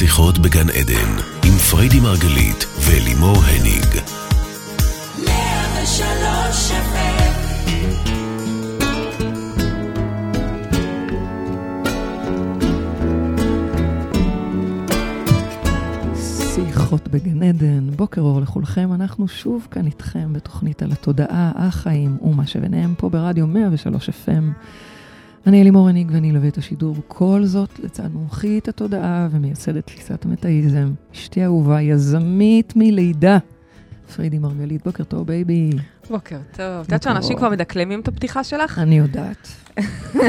שיחות בגן עדן, עם פריידי מרגלית ולימור הניג. שיחות בגן עדן, בוקר אור לכולכם, אנחנו שוב כאן איתכם בתוכנית על התודעה, החיים ומה שביניהם פה ברדיו 103 FM. אני אלימור הניג ואני אלווה את השידור, כל זאת לצד מומחית התודעה ומייסדת תפיסת המטאיזם, אשתי אהובה, יזמית מלידה, פרידי מרגלית, בוקר טוב בייבי. בוקר טוב. את יודעת שאנשים כבר מדקלמים את הפתיחה שלך? אני יודעת.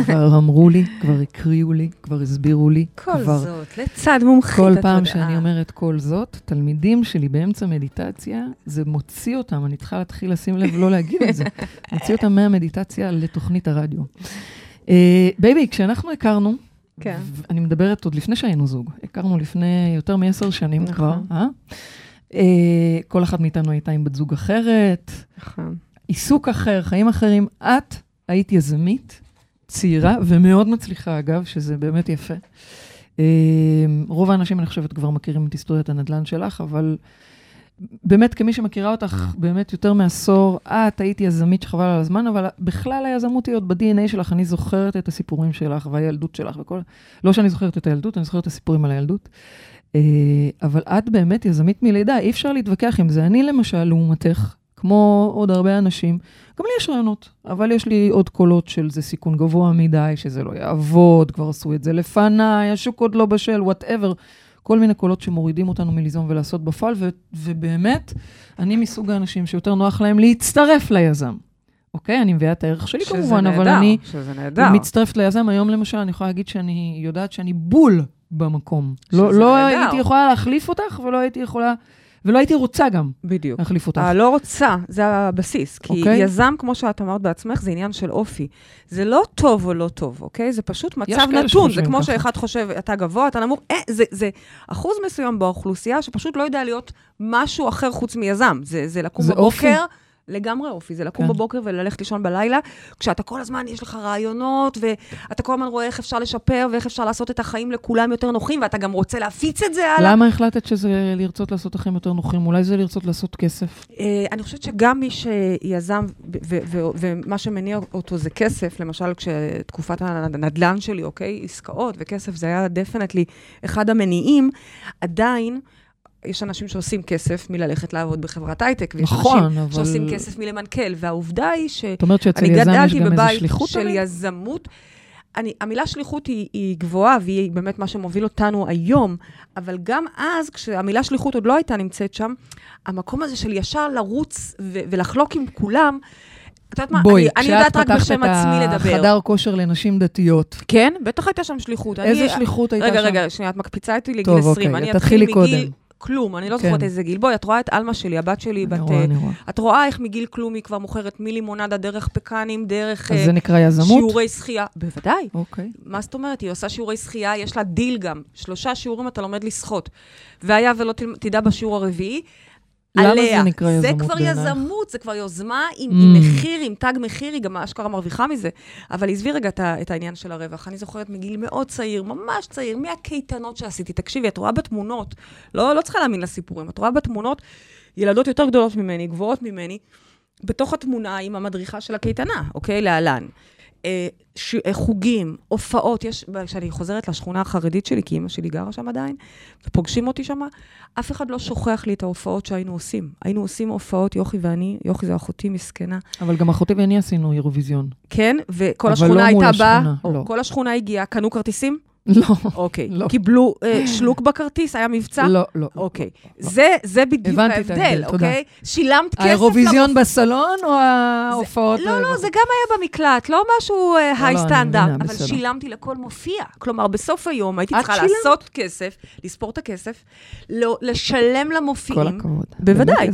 כבר אמרו לי, כבר הקריאו לי, כבר הסבירו לי. כל כבר... זאת, לצד מומחית התודעה. כל פעם שאני אומרת כל זאת, תלמידים שלי באמצע מדיטציה, זה מוציא אותם, אני צריכה להתחיל לשים לב לא להגיד את זה, מוציא אותם מהמדיטציה לתוכנית הרדיו. אה, בייבי, כשאנחנו הכרנו, כן. אני מדברת עוד לפני שהיינו זוג, הכרנו לפני יותר מעשר שנים נכון. כבר, אה? אה, כל אחת מאיתנו הייתה עם בת זוג אחרת, נכון. עיסוק אחר, חיים אחרים. את היית יזמית, צעירה ומאוד מצליחה, אגב, שזה באמת יפה. אה, רוב האנשים, אני חושבת, כבר מכירים את היסטוריית הנדל"ן שלך, אבל באמת, כמי שמכירה אותך באמת יותר מעשור, את היית יזמית שחבל על הזמן, אבל בכלל היזמות היא עוד ב-DNA שלך, אני זוכרת את הסיפורים שלך והילדות שלך וכל... לא שאני זוכרת את הילדות, אני זוכרת את הסיפורים על הילדות. אה, אבל את באמת יזמית מלידה, אי אפשר להתווכח עם זה. אני למשל, לעומתך, כמו עוד הרבה אנשים, גם לי יש רעיונות, אבל יש לי עוד קולות של זה סיכון גבוה מדי, שזה לא יעבוד, כבר עשו את זה לפניי, השוק עוד לא בשל, וואטאבר. כל מיני קולות שמורידים אותנו מליזום ולעשות בפועל, ו- ובאמת, אני מסוג האנשים שיותר נוח להם להצטרף ליזם. אוקיי? אני מביאה את הערך שלי שזה כמובן, נהדר, אבל אני שזה נהדר. מצטרפת ליזם. היום למשל, אני יכולה להגיד שאני יודעת שאני בול במקום. שזה לא, לא נהדר. הייתי יכולה להחליף אותך, ולא הייתי יכולה, ולא הייתי רוצה גם בדיוק. להחליף אותך. הלא רוצה, זה הבסיס. כי אוקיי. יזם, כמו שאת אמרת בעצמך, זה עניין של אופי. זה לא טוב או לא טוב, אוקיי? זה פשוט מצב נתון. זה כמו ככה. שאחד חושב, אתה גבוה, אתה נמוך. אה, זה, זה אחוז מסוים באוכלוסייה שפשוט לא יודע להיות משהו אחר חוץ מיזם. זה, זה לקום זה בבוקר. אופי. לגמרי אופי, זה לקום כן. בבוקר וללכת לישון בלילה, כשאתה כל הזמן, יש לך רעיונות, ואתה כל הזמן רואה איך אפשר לשפר ואיך אפשר לעשות את החיים לכולם יותר נוחים, ואתה גם רוצה להפיץ את זה הלאה. למה החלטת שזה לרצות לעשות לכם יותר נוחים? אולי זה לרצות לעשות כסף? אה, אני חושבת שגם מי שיזם, ומה שמניע אותו זה כסף, למשל כשתקופת הנדל"ן שלי, אוקיי, עסקאות וכסף, זה היה definitely אחד המניעים, עדיין... יש אנשים שעושים כסף מללכת לעבוד בחברת הייטק, ויש נכון, אנשים אבל- שעושים כסף מלמנכ"ל, והעובדה היא ש... את אומרת שאצל אני יזם יש גדלתי בבית שליחות של? יזמות. אני, המילה שליחות היא, היא גבוהה, והיא באמת מה שמוביל אותנו היום, אבל גם אז, כשהמילה שליחות עוד לא הייתה נמצאת שם, המקום הזה של ישר לרוץ ו- ולחלוק עם כולם, את יודעת מה, בואי, אני, אני יודעת רק בשם עצמי כשאת לדבר. פתחת את החדר כושר לנשים דתיות, כן, בטח הייתה שם שליחות. איזה אני, שליחות הייתה רגע, שם? רגע, שנייה, את מקפיצה אותי לגיל טוב, 20. אוקיי, אני תתחילי קודם. כלום, אני לא כן. זוכרת איזה גיל. בואי, את רואה את עלמה שלי, הבת שלי, אני בת... רואה, אה, אני רואה. את רואה איך מגיל כלום היא כבר מוכרת מלימונדה דרך פקנים, דרך אז אה, זה נקרא יזמות? שיעורי שחייה. בוודאי. אוקיי. מה זאת אומרת? היא עושה שיעורי שחייה, יש לה דיל גם. שלושה שיעורים אתה לומד לשחות. והיה ולא תדע בשיעור הרביעי, למה עליה. זה נקרא יזמות זה כבר בעינייך? יזמות, זה כבר יוזמה עם, Mm. עם מחיר, עם תג מחיר, היא גם אשכרה מרוויחה מזה. אבל עזבי רגע את, את העניין של הרווח. אני זוכרת מגיל מאוד צעיר, ממש צעיר, מהקייטנות שעשיתי. תקשיבי, את רואה בתמונות, לא, לא צריכה להאמין לסיפורים, את רואה בתמונות ילדות יותר גדולות ממני, גבוהות ממני, בתוך התמונה עם המדריכה של הקייטנה, אוקיי? להלן. אה, ש... אה, חוגים, הופעות, יש, כשאני חוזרת לשכונה החרדית שלי, כי אימא שלי גרה שם עדיין, ופוגשים אותי שם, אף אחד לא שוכח לי את ההופעות שהיינו עושים. היינו עושים הופעות, יוכי ואני, יוכי זו אחותי מסכנה, אבל גם אחותי ואני עשינו אירוויזיון. כן, וכל אבל השכונה לא הייתה באה, לא. כל השכונה הגיעה, קנו כרטיסים? לא, אוקיי. לא. קיבלו אה, שלוק בכרטיס, היה מבצע? לא, לא. אוקיי. זה, זה בדיוק הבנתי את ההבדל, ההבדל, תודה. אוקיי? שילמת כסף האירוויזיון בסלון או ההופעות? לא, לא, זה גם היה במקלט, לא משהו לא, היי אני סטנדרט, מבינה, אבל בסדר. שילמתי לכל מופיע. כלומר, בסוף היום הייתי צריכה שילמת? לעשות כסף, לספור את הכסף, לא- לשלם כל למופיעים. הכבוד. בוודאי.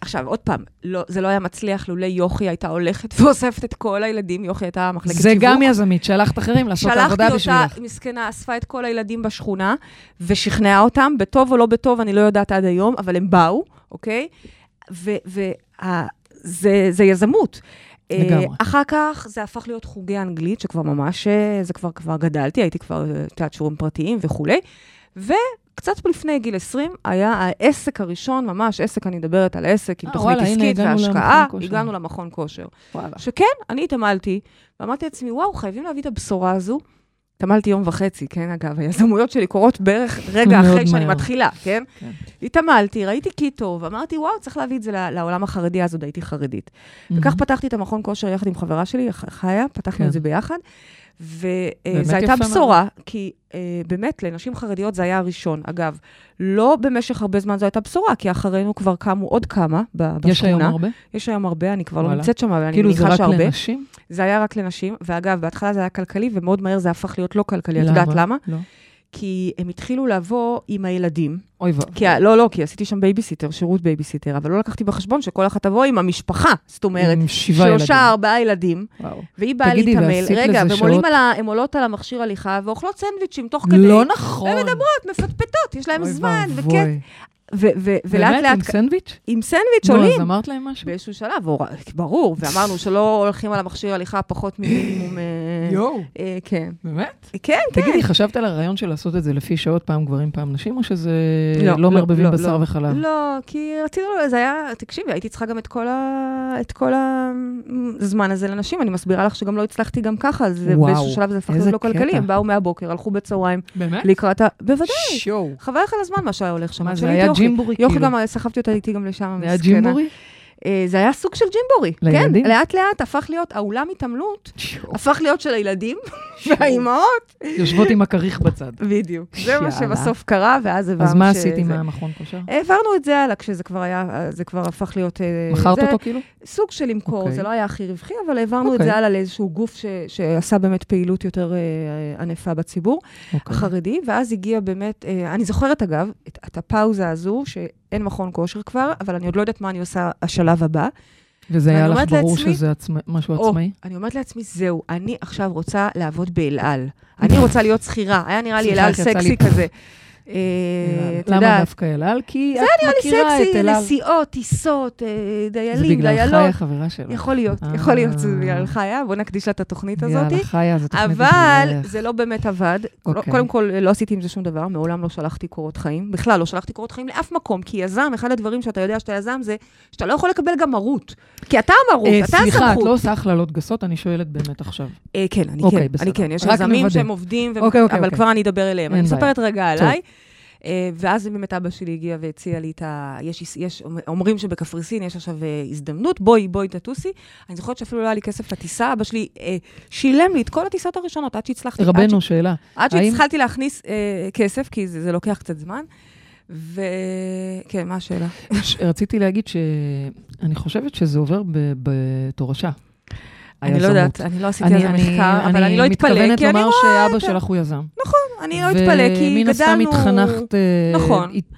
עכשיו, עוד פעם, לא, זה לא היה מצליח לולא יוכי הייתה הולכת ואוספת את כל הילדים, יוכי הייתה מחלקת זה שיווק. גם יזמית, שלחת אחרים לעשות את העבודה שלחתי בשבילך. אותה, מסכנה, אספה את כל הילדים בשכונה, ושכנעה אותם, בטוב או לא בטוב, אני לא יודעת עד היום, אבל הם באו, אוקיי? וזה יזמות. אה, לגמרי. אחר כך זה הפך להיות חוגי אנגלית, שכבר ממש, אה, זה כבר, כבר גדלתי, הייתי כבר, אה, את יודעת, שיעורים פרטיים וכולי. קצת לפני גיל 20, היה העסק הראשון, ממש עסק, אני מדברת על עסק עם אה, תוכנית עסקית והשקעה. הגענו למכון כושר. שכן, אני התעמלתי, ואמרתי לעצמי, וואו, חייבים להביא את הבשורה הזו. התעמלתי יום וחצי, כן, אגב, היזמויות שלי קורות בערך רגע אחרי שאני. מתחילה, כן? כן. התעמלתי, ראיתי כי טוב, אמרתי, וואו, צריך להביא את זה לעולם החרדי, אז עוד הייתי חרדית. וכך פתחתי את המכון כושר יחד עם חברה שלי, חיה, פתחנו כן. את זה ביחד. וזו הייתה יפה בשורה, כי אה, באמת, לנשים חרדיות זה היה הראשון. אגב, לא במשך הרבה זמן זו הייתה בשורה, כי אחרינו כבר קמו עוד כמה בשכונה. יש היום הרבה? יש היום הרבה, אני כבר לא וואלה. נמצאת שם, אבל אני כאילו זה מניחה רק שהרבה. לנשים? זה היה רק לנשים, ואגב, בהתחלה זה היה כלכלי, ומאוד מהר זה הפך להיות לא כלכלי. את יודעת למה? לא. כי הם התחילו לבוא עם הילדים. אוי ואבוי. לא, לא, כי עשיתי שם בייביסיטר, שירות בייביסיטר, אבל לא לקחתי בחשבון שכל אחת תבוא עם המשפחה. זאת אומרת. שלושה, ארבעה ילדים, וואו. והיא באה להתעמל. רגע, עולים שעות? על ה- עולות על המכשיר הליכה ואוכלות סנדוויצ'ים תוך כדי. לא נכון. והן מדברות, מפטפטות, יש להם זמן, וכיף. ו- ו- ולאט באמת, לאט, עם סנדוויץ'? עם סנדוויץ' נו, עולים. אז אמרת להם משהו? באיזשהו שלב, ברור, ואמרנו שלא הולכים על המכשיר הליכה פחות ממינימום... אה, יואו, אה, כן. באמת? כן, כן. תגידי, חשבת על הרעיון של לעשות את זה לפי שעות, פעם גברים, פעם נשים, או שזה לא, לא לא, מערבבים לא, בשר. וחלב? לא, כי רצינו, זה היה, תקשיבי, הייתי צריכה גם את כל, הזמן הזה לנשים. אני מסבירה לך שגם לא הצלחתי גם ככה, אז באיזשהו שלב זה הפך להיות לא כלכלי. הם באו מהבוקר, הלכו בצהריים באמת? לקראת ה... בוודאי. חבל לך על הזמן מה שהיה הולך שם. ג'ימבורי יוכי כאילו? גם, סחבתי אותה איתי גם לשם, זה היה. ג'ימבורי? אה, זה היה סוג של ג'ימבורי. לילדים? כן, לאט לאט הפך להיות, האולם התעמלות. הפך להיות של הילדים והאימהות. יושבות עם הכריך בצד. בדיוק. זה מה. שבסוף קרה, ואז הבנו אז מה עשית עם המכון כושר? העברנו את זה הלאה, כשזה כבר היה, זה כבר הפך להיות... אה, מכרת אותו כאילו? סוג של למכור, אוקיי. זה לא היה הכי רווחי, אבל העברנו את אוקיי. זה הלאה לאיזשהו גוף ש, שעשה באמת פעילות יותר אה, ענפה בציבור אוקיי. החרדי, ואז הגיע באמת, אה, אני זוכרת אגב, את הפאוזה הזו, שאין מכון כושר כבר, אבל אני עוד לא יודעת מה אני עושה השלב הבא. וזה היה לך ברור לעצמי- שזה עצמא- משהו או, עצמאי? אני אומרת לעצמי, זהו, אני עכשיו רוצה לעבוד באל על. אני רוצה להיות שכירה, היה נראה לי אל סליחה, על איך יצא סקסי כזה. אה, למה דווקא אל על? כי זה את נראה לי מכירה את סקסי, אל על. נסיעות, טיסות, אה, זה דיילים, בגלל דיילות. חיה חברה שלה. יכול להיות, אה. יכול להיות שזה בגלל חיה, בוא נקדיש לה את התוכנית הזאת. יאללה, חיה, זו תוכנית אבל. זה לא באמת עבד. אוקיי. קודם כל, לא עשיתי עם זה שום דבר, מעולם לא שלחתי קורות חיים. בכלל, לא שלחתי קורות חיים לאף מקום, כי יזם, אחד הדברים שאתה יודע שאתה יזם זה שאתה לא יכול לקבל גם מרות. כי אתה המרות, אתה סליחה, את הסמכות. לא עושה הכללות גסות, אני שואלת באמת עכשיו. כן, אני אוקיי, כן. אני כן. יש יזמים. שהם עובדים, אוקיי, אבל. כבר אני אדבר אליהם. אני. מספרת רגע עליי. אה, ואז באמת אבא שלי הגיע והציע לי את ה... יש, יש, אומרים שבקפריסין יש עכשיו אה, הזדמנות, בואי, בואי תטוסי. אני זוכרת שאפילו לא היה לי כסף לטיסה, אבא שלי אה, שילם לי את כל הטיסות הראשונות עד שהצלחתי... עד רבנו, שאלה. עד האם- להכניס אה, כסף, כי זה, זה לוקח קצת זמן. וכן, מה השאלה? ש- רציתי להגיד שאני חושבת שזה עובר בתורשה. אני לא. יודעת, אני לא עשיתי על זה מחקר, אבל אני לא אתפלא, מתכוונת כי אני לומר רואה שאבא את ה- שלך הוא יזם. אני לא אתפלא, כי ומן הסתם גדלנו... התחנכת אה, נכון. אית-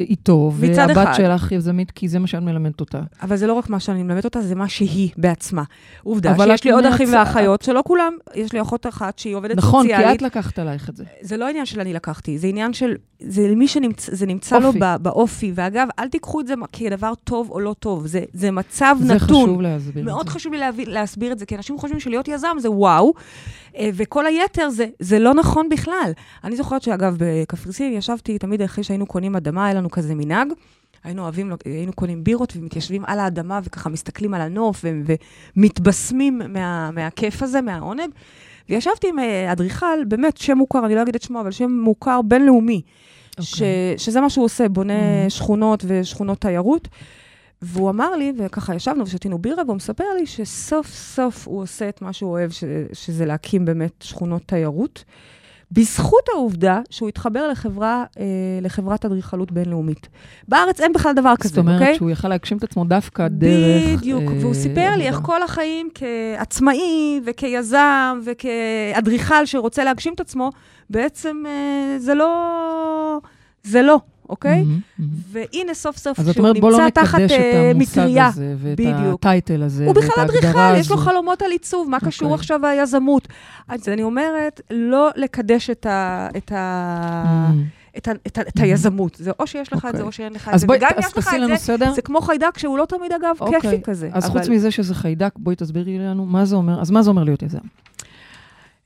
איתו, והבת. שלך יזמית, כי זה מה שאת מלמדת אותה. אבל זה לא רק מה שאני מלמדת אותה, זה מה שהיא בעצמה. עובדה שיש לי עוד אחים ואחיות, שלא כולם, יש לי אחות אחת שהיא עובדת נכון, כי סוציאלית. את לקחת עלייך את זה. זה לא עניין של אני לקחתי, זה עניין של, זה מי שנמצא, זה נמצא לו אופי. בא- באופי. ואגב, אל תיקחו את זה כדבר טוב או לא טוב, זה, זה מצב זה נתון. חשוב להסביר מאוד זה. חשוב לי להביא, להסביר את זה, כי אנשים חושבים שלהיות יזם זה וואו, אה, וכל היתר זה, זה לא נכון בכלל. אני זוכרת שאגב, בקפריסין ישבתי תמיד אחרי שהיינו קונים אדמה, היה לנו כזה מנהג. היינו אוהבים, היינו קונים בירות ומתיישבים על האדמה וככה מסתכלים על הנוף ו- ומתבשמים מה, מהכיף הזה, מהעונג. וישבתי עם אה, אדריכל, באמת שם מוכר, אני לא אגיד את שמו, אבל שם מוכר בינלאומי, ש, אוקיי. שזה מה שהוא עושה, בונה Mhm. שכונות ושכונות תיירות. והוא אמר לי, וככה ישבנו ושתינו בירה, והוא מספר לי שסוף סוף הוא עושה את מה שהוא אוהב, ש, שזה להקים באמת שכונות תיירות, בזכות העובדה שהוא התחבר לחברה, אה, לחברת אדריכלות בינלאומית. בארץ אין בכלל דבר כזה, זאת אומרת אוקיי? שהוא יכל להגשים את עצמו דווקא דרך... בדיוק, אה, והוא סיפר לי איך. כל החיים כעצמאי וכיזם וכאדריכל שרוצה להגשים את עצמו, בעצם אה, זה לא... זה לא, אוקיי? מהמם, מהמם. והנה סוף סוף, אז את כשהוא אומרת, בוא לא נמצא תחת נקדש אה, את המושג מטריה, הזה, ואת בדיוק. הטייטל הזה, הוא ואת בכלל ההגדרה אדריכל, יש לו הזו. חלומות על עיצוב, מה קשור אוקיי. עכשיו היזמות? אז אני אומרת, לא לקדש את ה... את ה... מהמם. את, ה, את, ה, את היזמות. זה או שיש לך את זה אוקיי. או שאין לך את אז זה. בואי, וגם אם יש לך את לנו זה, סדר. זה כמו חיידק שהוא לא תמיד, אגב, אוקיי. כיפי כזה. אז אבל- חוץ מזה שזה חיידק, בואי תסבירי לנו מה זה אומר, אז מה זה אומר להיות יזם?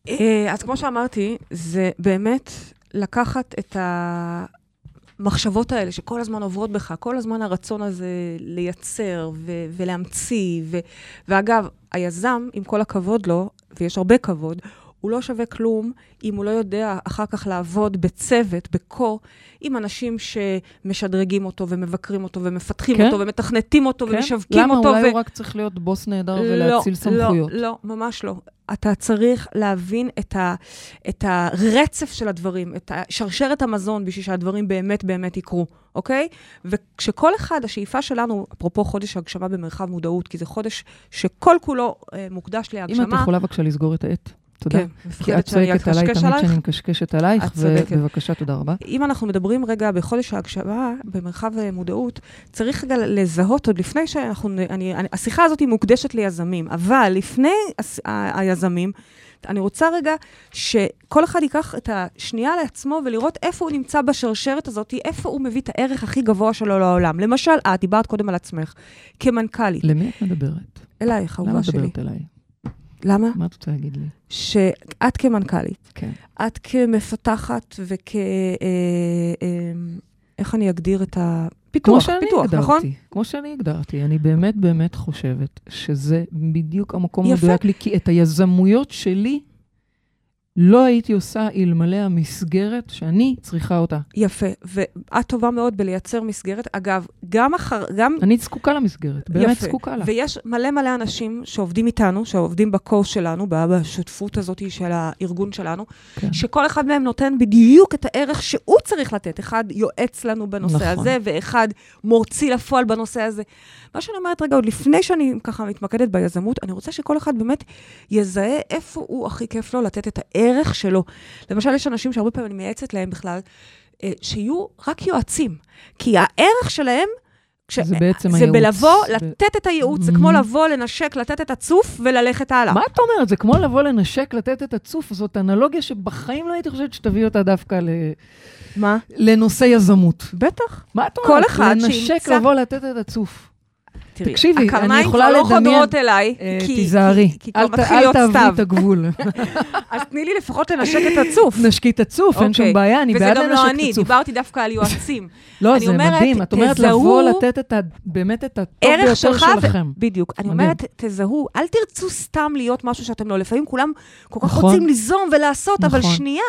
אה, אז כמו שאמרתי, זה באמת לקחת את המחשבות האלה שכל הזמן עוברות בך, כל הזמן הרצון הזה לייצר ו- ולהמציא. ו- ואגב, היזם, עם כל הכבוד לו, ויש הרבה כבוד, הוא לא שווה כלום אם הוא לא יודע אחר כך לעבוד בצוות, בקור, עם אנשים שמשדרגים אותו ומבקרים אותו ומפתחים כן? אותו ומתכנתים אותו כן? ומשווקים למה? אותו. אולי ו- הוא רק צריך להיות בוס נהדר ולהציל לא, סמכויות. לא, לא, ממש לא. אתה צריך להבין את, ה, את הרצף של הדברים, את שרשרת המזון, בשביל שהדברים באמת באמת יקרו, אוקיי? וכשכל אחד, השאיפה שלנו, אפרופו חודש הגשמה במרחב מודעות, כי זה חודש שכל כולו אה, מוקדש להגשמה. אם את יכולה בבקשה לסגור את העט. תודה. כן, כי מפחדת את שאני צועקת עליי אקשקש תמיד עלייך. שאני מקשקשת עלייך, את. ובבקשה, תודה רבה. אם אנחנו מדברים רגע בחודש ההגשמה, במרחב מודעות, צריך רגע לזהות עוד לפני שאנחנו... אני, אני, השיחה הזאת היא מוקדשת ליזמים, אבל לפני הס, ה, היזמים, אני רוצה רגע שכל אחד ייקח את השנייה לעצמו ולראות איפה הוא נמצא בשרשרת הזאת, איפה הוא מביא את הערך הכי גבוה שלו לעולם. למשל, את דיברת קודם על עצמך, כמנכ"לית. למי את מדברת? אלייך, למה אהובה את שלי. מדברת אליי? למה? מה את רוצה להגיד לי? שאת כמנכ"לית, כן. את כמפתחת וכ... אה, אה, איך אני אגדיר את ה... כמו פיתוח, שאני פיתוח, הגדרתי, נכון? כמו שאני הגדרתי, אני באמת באמת חושבת שזה בדיוק המקום. המדויק לי, כי את היזמויות שלי לא הייתי עושה אלמלא המסגרת שאני צריכה אותה. יפה, ואת טובה מאוד בלייצר מסגרת. אגב, גם אחר... גם... אני זקוקה למסגרת, באמת יפה. זקוקה לה. ויש מלא מלא אנשים שעובדים איתנו, שעובדים בקורס שלנו, בשותפות הזאת של הארגון שלנו, כן. שכל אחד מהם נותן בדיוק את הערך שהוא צריך לתת. אחד יועץ לנו בנושא נכון. הזה, ואחד מוציא לפועל בנושא הזה. מה שאני אומרת רגע, עוד לפני שאני ככה מתמקדת ביזמות, אני רוצה שכל אחד באמת יזהה איפה הוא הכי כיף לו לתת את הערך שלו. למשל, יש אנשים שהרבה פעמים אני מייעצת להם בכלל, אה, שיהיו רק יועצים. כי הערך שלהם... כש- זה בעצם זה הייעוץ. בלבוא, ב- לתת את הייעוץ, זה כמו Mhm. לבוא, לנשק, לתת את הצוף וללכת הלאה. מה את אומרת? זה כמו לבוא לנשק, לתת את הצוף. זאת אנלוגיה שבחיים לא הייתי חושבת שתביא אותה דווקא ל... מה? לנושא יזמות. בטח. מה את אומרת? כל אחד לנשק, שימצא- לבוא לתת את הצוף. תראי, תקשיבי, אני הקרניים יכולה כבר לא לדמיין- חודרות אליי, אה, כי- תיזהרי. כי- כבר אל ת- מתחיל אל להיות תעברי סתיו. את הגבול. אז תני לי לפחות לנשק את הצוף. נשקי את הצוף, אין שום אוקיי. בעיה, אני בעד וזה גם לא לנשק אני, את הצוף. דיברתי דווקא על יועצים. לא, זה מדהים. את אומרת לבוא לתת את ה... באמת את הטוב ביותר שלכם. בדיוק. אני. אומרת, תזהו, אל תרצו סתם להיות משהו שאתם לא. לפעמים כולם כל כך נכון. רוצים ליזום ולעשות, אבל נכון. שנייה.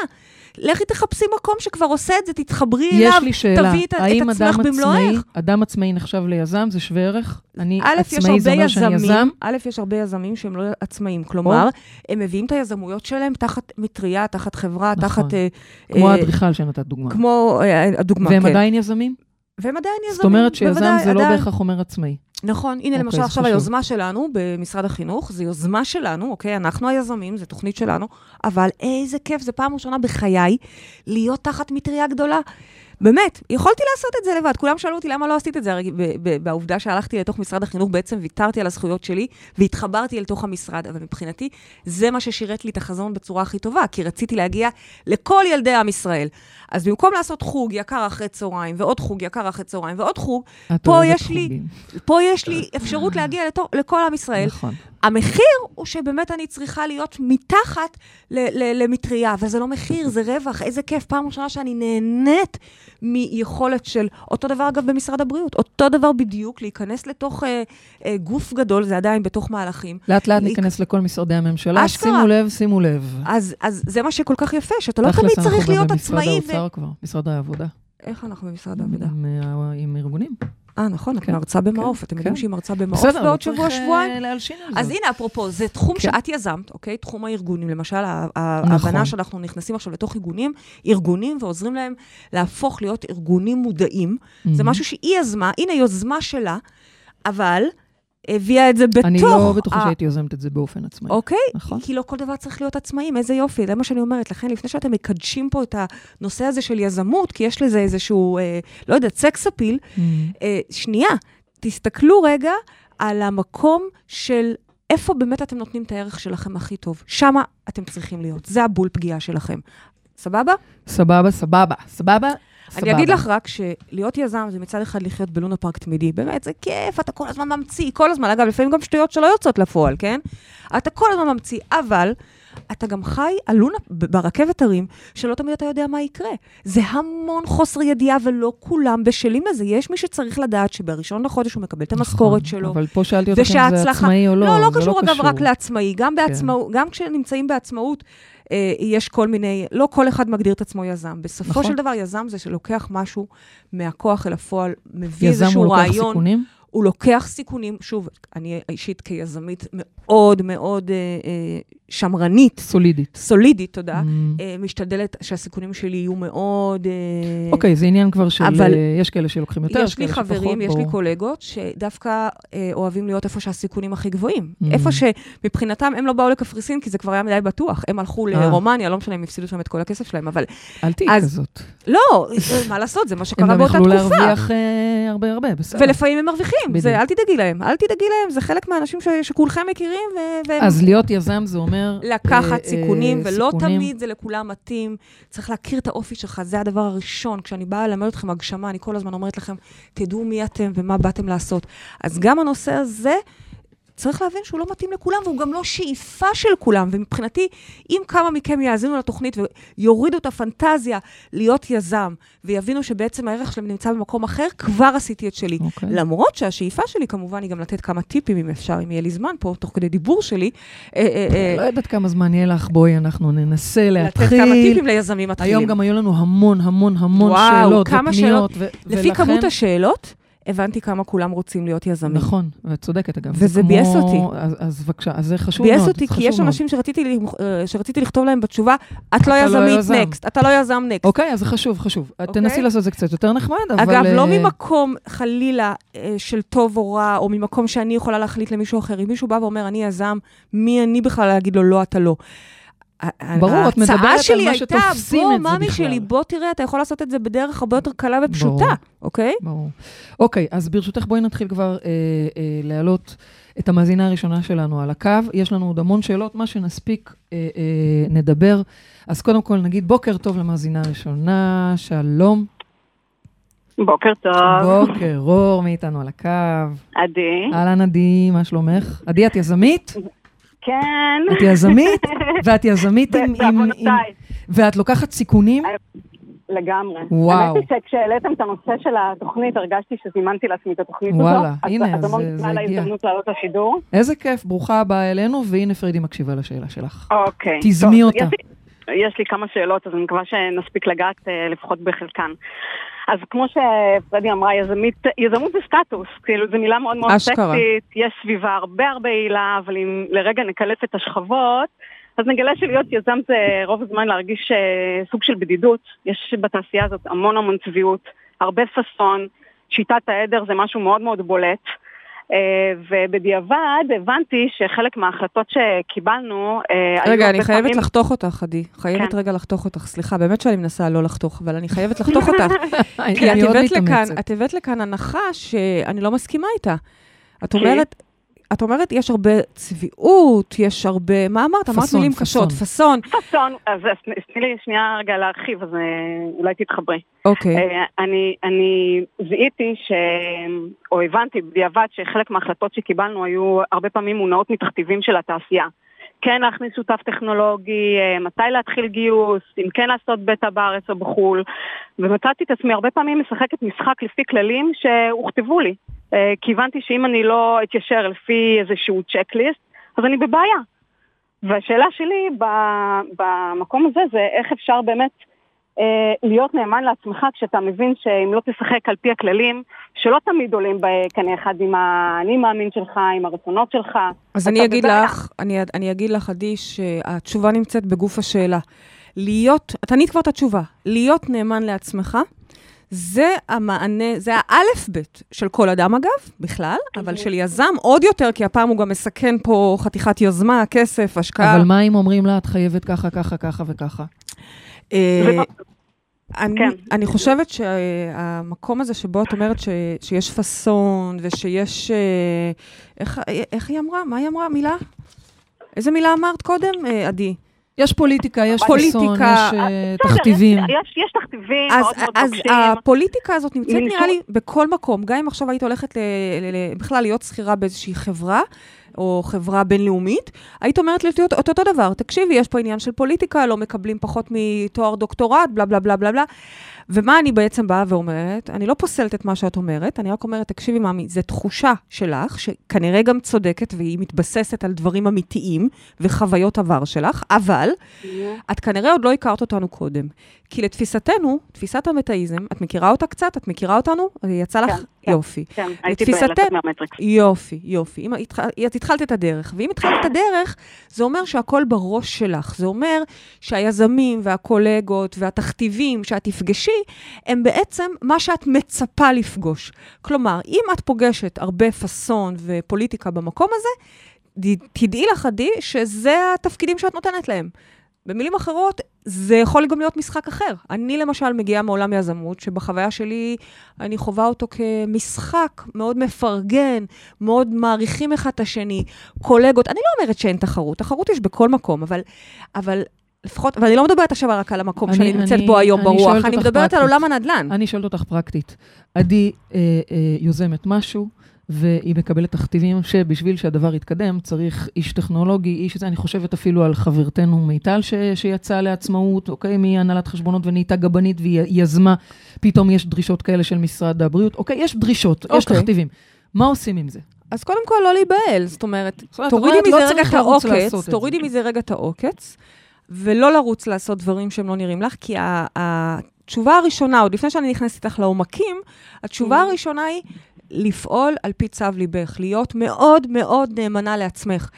לכי תחפשי מקום שכבר עושה את זה, תתחברי יש אליו, לי שאלה, תביאי את, האם את עצמך אדם עצמאי, במלואך. אדם עצמאי נחשב ליזם, זה שווה ערך? אני עצמאי, זה אומר שאני יזם? יזמים, א', יש הרבה יזמים שהם לא עצמאים. כלומר, הם מביאים את היזמויות שלהם תחת מטריה, תחת חברה, נכון. תחת... אה, כמו אה, האדריכל שנתת דוגמה. כמו אה, הדוגמה, והם כן. עדיין יזמים? והם עדיין יזמים, זאת אומרת שיזם בוודאי, זה לא עדיין. בהכרח אומר עצמאי. נכון, הנה אוקיי, למשל עכשיו חשוב. היוזמה שלנו במשרד החינוך, זו יוזמה שלנו, אוקיי? אנחנו היזמים, זו תוכנית שלנו, אבל איזה כיף, זו פעם ראשונה בחיי להיות תחת מטריה גדולה. באמת, יכולתי לעשות את זה לבד. כולם שאלו אותי למה לא עשית את זה, הרי בעובדה שהלכתי לתוך משרד החינוך, בעצם ויתרתי על הזכויות שלי והתחברתי אל תוך המשרד, אבל מבחינתי, זה מה ששירת לי את החזון בצורה הכי טובה, כי רציתי להגיע לכל ילדי עם ישראל. אז במקום לעשות חוג יקר אחרי צהריים, ועוד חוג יקר אחרי צהריים, ועוד חוג, פה יש לי-. פה יש לי אפשרות להגיע לתו, לכל עם ישראל. נכון. המחיר הוא שבאמת אני צריכה להיות מתחת למטריה, וזה לא מחיר, זה רווח, איזה כיף. פעם ראשונה שאני נהנית מיכולת של, אותו דבר אגב במשרד הבריאות, אותו דבר בדיוק, להיכנס לתוך אה, אה, גוף גדול, זה עדיין בתוך מהלכים. לאט לאט ניכנס לכל משרדי הממשלה. אשכרה. שימו לב, שימו לב. אז, אז זה מה שכל כך יפה, שאתה לא תכלס, תמיד אנחנו צריך להיות במשרד עצמאי. האוצר כבר, משרד העבודה. איך אנחנו במשרד העבודה? עם, אה, עם ארגונים. אה, נכון, את כן, מרצה במעוף. כן, אתם יודעים כן. שהיא מרצה במעוף בסדר, בעוד שבוע, אה, שבועיים? אז הנה, אפרופו, זה תחום כן. שאת יזמת, אוקיי? תחום הארגונים. למשל, נכון. ההבנה שאנחנו נכנסים עכשיו לתוך ארגונים, ארגונים, ועוזרים להם להפוך להיות ארגונים מודעים. זה Mhm. משהו שהיא יזמה, הנה יוזמה שלה, אבל הביאה את זה בתוך... אני לא בטוחה ה- שהייתי יוזמת את זה באופן עצמאי. אוקיי? נכון. כי לא כל דבר צריך להיות עצמאים, איזה יופי, זה מה שאני אומרת. לכן, לפני שאתם מקדשים פה את הנושא הזה של יזמות, כי יש לזה איזשהו, אה, לא יודעת, סקס אפיל, Mhm. אה, שנייה, תסתכלו רגע על המקום של איפה באמת אתם נותנים את הערך שלכם הכי טוב. שמה אתם צריכים להיות. זה הבול פגיעה שלכם. סבבה? סבבה, סבבה, סבבה, סבבה. אני אגיד לך רק שלהיות יזם זה מצד אחד לחיות בלונה פארק תמידי. באמת, זה כיף, אתה כל הזמן ממציא, כל הזמן. אגב, לפעמים גם שטויות שלא יוצאות לפועל, כן? אתה כל הזמן ממציא, אבל אתה גם חי על לונה ב- ברכבת הרים, שלא תמיד אתה יודע מה יקרה. זה המון חוסר ידיעה, ולא כולם בשלים לזה. יש מי שצריך לדעת שבראשון לחודש הוא מקבל את המשכורת שלו. נכון, אבל פה שאלתי אותך אם זה עצמאי או לא, לא, לא זה קשור אגב רק קשור. לעצמאי. גם, כן. בעצמאו, גם כשנמצאים בעצמאות, יש כל מיני, לא כל אחד מגדיר את עצמו יזם. בסופו נכון. של דבר, יזם זה שלוקח משהו מהכוח אל הפועל, מביא יזם איזשהו הוא לוקח רעיון. סיכונים? הוא לוקח סיכונים, שוב, אני אישית כיזמית מאוד מאוד אה, אה, שמרנית, סולידית. סולידית, תודה, Mm. אה, משתדלת שהסיכונים שלי יהיו מאוד... אה, אוקיי, זה עניין כבר של... אבל- אה, יש כאלה שלוקחים יותר, יש לי כאלה שפחות, חברים, יש לי. קולגות, שדווקא אוהבים להיות איפה שהסיכונים הכי גבוהים. Mm. איפה שמבחינתם הם לא באו לקפריסין, כי זה כבר היה מדי בטוח. הם הלכו. לרומניה, לא משנה, הם הפסידו שם את כל הכסף שלהם, אבל אל תהיי אז- כזאת. לא, מה לעשות, זה מה הם שקרה גם באותה יכלו תקופה. להרוויח אה, הרבה הרבה, בסדר. ולפעמים הם מרוויחים. זה, אל תדאגי להם, אל תדאגי להם, זה חלק מהאנשים שכולכם מכירים, והם אז להיות יזם זה אומר... לקחת אה, סיכונים, ולא סיכונים. תמיד זה לכולם מתאים. צריך להכיר את האופי שלך, זה הדבר הראשון. כשאני באה ללמד אתכם הגשמה, אני כל הזמן אומרת לכם, תדעו מי אתם ומה באתם לעשות. אז גם הנושא הזה, צריך להבין שהוא לא מתאים לכולם, והוא גם לא שאיפה של כולם. ומבחינתי, אם כמה מכם יאזינו לתוכנית ויורידו את הפנטזיה להיות יזם, ויבינו שבעצם הערך שלהם נמצא במקום אחר, כבר עשיתי את שלי. אוקיי. למרות שהשאיפה שלי כמובן היא גם לתת כמה טיפים, אם אפשר, אם יהיה לי זמן פה, תוך כדי דיבור שלי. אה, אה, אה, לא יודעת כמה זמן יהיה לך, בואי, אנחנו ננסה לתת להתחיל. כמה טיפים ליזמים מתחילים. היום גם היו לנו המון המון המון וואו, שאלות כמה ופניות. ו- לפי ולכן- כמות השאלות, הבנתי כמה כולם רוצים להיות יזמים. נכון, ואת צודקת אגב. וזה זה כמו- ביאס אותי. אז, אז בבקשה, אז זה חשוב מאוד. ביאס אותי, כי יש מאוד. אנשים שרציתי, אה, שרציתי לכתוב להם בתשובה, את לא לא יזמית יזם." נקסט, אתה לא יזם נקסט. אוקיי, אז זה חשוב, חשוב. אוקיי. תנסי לעשות את זה קצת יותר נחמד, אבל... אגב, לא אה, ממקום חלילה אה, של טוב או רע, או ממקום שאני יכולה להחליט למישהו אחר. אם מישהו בא ואומר, אני יזם, מי אני בכלל להגיד לו, לא, אתה לא. ברור, את מדברת ההצעה על שלי מה הייתה, שתופסים בוא, את זה ממי בכלל." שלי, בוא תראה, אתה יכול לעשות את זה בדרך הרבה יותר קלה ופשוטה, ברור. אוקיי? ברור. אוקיי, אז ברשותך בואי נתחיל כבר אה, אה, להעלות את המאזינה הראשונה שלנו על הקו. יש לנו עוד המון שאלות, מה שנספיק אה, אה, נדבר. אז קודם כל נגיד בוקר טוב למאזינה הראשונה, שלום. בוקר טוב, בוקר אור, מי איתנו על הקו? עדי. אהלן עדי, מה שלומך? עדי, את יזמית? כן. את יזמית? ואת יזמית עם... בעוונותיי, ואת לוקחת סיכונים? לגמרי. וואו. האמת היא שכשהעליתם את הנושא של התוכנית, הרגשתי שזימנתי לעצמי את התוכנית הזאת. וואלה, אז- הנה, אז המון זה- זה תודה על הגיע. ההזדמנות לעלות לשידור. איזה כיף, ברוכה הבאה אלינו, והנה פרידי מקשיבה לשאלה שלך. אוקיי. תזמי אותה. יש לי- יש לי כמה שאלות, אז אני מקווה שנספיק לגעת אה, לפחות בחלקן. אז כמו שפרדי אמרה, יזמית, יזמות זה סטטוס, כאילו זו מילה מאוד מאוד אשכרה. סקסית, יש סביבה הרבה הרבה הילה, אבל אם לרגע נקלף את השכבות, אז נגלה שלהיות יזם זה רוב הזמן להרגיש אה, סוג של בדידות, יש בתעשייה הזאת המון המון צביעות, הרבה ששון, שיטת העדר זה משהו מאוד מאוד בולט. אה, ובדיעבד הבנתי שחלק מההחלטות שקיבלנו, אה, רגע, אני חייבת פעמים- לחתוך אותך, עדי. חייבת כן. רגע לחתוך אותך. סליחה, באמת שאני מנסה לא לחתוך, אבל אני חייבת לחתוך אותך. כי את הבאת לכאן, לכאן הנחה שאני לא מסכימה איתה. את כי? אומרת, את אומרת, יש הרבה צביעות, יש הרבה, מה אמרת? אמרת פאסון, מילים פאסון. קשות, פאסון. פאסון, אז אז תני לי שנייה רגע להרחיב, אז אה, אולי תתחברי. אוקיי. אה, אני, אני זיהיתי ש... או הבנתי בדיעבד שחלק מההחלטות שקיבלנו היו הרבה פעמים מונעות מתכתיבים של התעשייה. כן להכניס שותף טכנולוגי, אה, מתי להתחיל גיוס, אם כן לעשות בטא בארץ או בחו"ל, ומצאתי את עצמי הרבה פעמים משחקת משחק לפי כללים שהוכתבו לי. אה, כי הבנתי שאם אני לא אתיישר לפי איזשהו צ'קליסט, אז אני בבעיה. והשאלה שלי במקום הזה זה איך אפשר באמת להיות נאמן לעצמך כשאתה מבין שאם לא תשחק על פי הכללים, שלא תמיד עולים בקנה אחד עם האני מאמין שלך, עם הרצונות שלך. אז אני אגיד בבעיה. לך, אני, אני אגיד לך, עדי, שהתשובה נמצאת בגוף השאלה. להיות, את ענית כבר את התשובה, להיות נאמן לעצמך, זה המענה, זה האלף-בית של כל אדם אגב, בכלל, אבל של יזם עוד יותר, כי הפעם הוא גם מסכן פה חתיכת יוזמה, כסף, השקעה. אבל מה אם אומרים לה, את חייבת ככה, ככה, ככה וככה? אה, אני, כן. אני חושבת שהמקום הזה שבו את אומרת ש, שיש פאסון ושיש... אה, איך, איך היא אמרה? מה היא אמרה? מילה? איזה מילה אמרת קודם, אה, עדי? יש פוליטיקה, יש פוליטיקה. פוליטיקה, יש אה, בסדר, תכתיבים. יש, יש, יש תכתיבים אז, מאוד מאוד אז נוקשים. הפוליטיקה הזאת נמצאת נראה לי בכל מקום. גם אם עכשיו היית הולכת ל, ל, ל, בכלל להיות שכירה באיזושהי חברה, או חברה בינלאומית, היית אומרת לי את אותו אותו דבר. תקשיבי, יש פה עניין של פוליטיקה, לא מקבלים פחות מתואר דוקטורט, בלה בלה בלה בלה בלה. ומה אני בעצם באה ואומרת? אני לא פוסלת את מה שאת אומרת, אני רק אומרת, תקשיבי, מאמי, זו תחושה שלך, שכנראה גם צודקת, והיא מתבססת על דברים אמיתיים וחוויות עבר שלך, אבל את כנראה עוד לא הכרת אותנו קודם. כי לתפיסתנו, תפיסת המטאיזם, את מכירה אותה קצת? את מכירה אותנו? יצא לך? כן, כן. יופי. כן, הייתי בלצאת מהמטריקס. יופי, יופי. אם התח... את התחלת את הדרך, ואם התחלת את הדרך, זה אומר שהכל בראש שלך. זה אומר שהיזמים והקולגות והתכתיבים שאת תפגשי, הם בעצם מה שאת מצפה לפגוש. כלומר, אם את פוגשת הרבה פאסון ופוליטיקה במקום הזה, תדעי לך, עדי, שזה התפקידים שאת נותנת להם. במילים אחרות, זה יכול גם להיות משחק אחר. אני למשל מגיעה מעולם יזמות, שבחוויה שלי אני חווה אותו כמשחק מאוד מפרגן, מאוד מעריכים אחד את השני, קולגות. אני לא אומרת שאין תחרות, תחרות יש בכל מקום, אבל, אבל לפחות, ואני לא מדברת עכשיו רק על המקום אני- שאני נמצאת אני- בו היום אני ברוח, אני מדברת על פרקטית. עולם הנדל"ן. אני שואלת אותך פרקטית. עדי אה, אה, יוזמת משהו, והיא מקבלת תכתיבים שבשביל שהדבר יתקדם, צריך איש טכנולוגי, איש זה, אני חושבת אפילו על חברתנו מיטל ש, שיצאה לעצמאות, אוקיי, מהנהלת חשבונות ונהייתה גבנית והיא יזמה, פתאום יש דרישות כאלה של משרד הבריאות, אוקיי, יש דרישות, יש אוקיי. תכתיבים. מה עושים עם זה? אז קודם כל, לא להיבהל. זאת אומרת, תורידי את אומרת, מזה לא רגע את העוקץ, את. תורידי מזה רגע את העוקץ, ולא לרוץ לעשות דברים שהם לא נראים לך, כי התשובה הראשונה, עוד לפני שאני נכנסת איתך לעומקים, התשובה Mm. הראשונה היא לפעול על פי צו ליבך, להיות מאוד מאוד נאמנה לעצמך.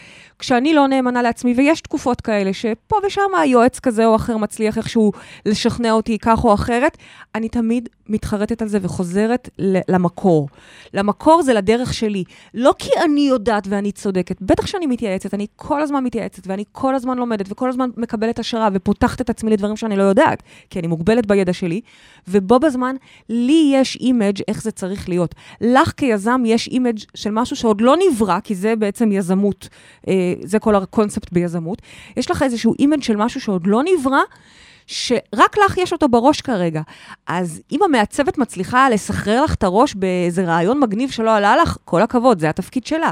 כשאני לא נאמנה לעצמי, ויש תקופות כאלה שפה ושם היועץ כזה או אחר מצליח איכשהו לשכנע אותי כך או אחרת, אני תמיד מתחרטת על זה וחוזרת למקור. למקור זה לדרך שלי. לא כי אני יודעת ואני צודקת, בטח שאני מתייעצת, אני כל הזמן מתייעצת ואני כל הזמן לומדת וכל הזמן מקבלת השראה ופותחת את עצמי לדברים שאני לא יודעת, כי אני מוגבלת בידע שלי, ובו בזמן, לי יש image איך זה צריך להיות. לך כיזם יש image של משהו שעוד לא נברא, כי זה בעצם יזמות, אה, זה כל הקונספט ביזמות. יש לך איזשהו image של משהו שעוד לא נברא, שרק לך יש אותו בראש כרגע. אז אם המעצבת מצליחה לסחרר לך את הראש באיזה רעיון מגניב שלא עלה לך, כל הכבוד, זה התפקיד שלה.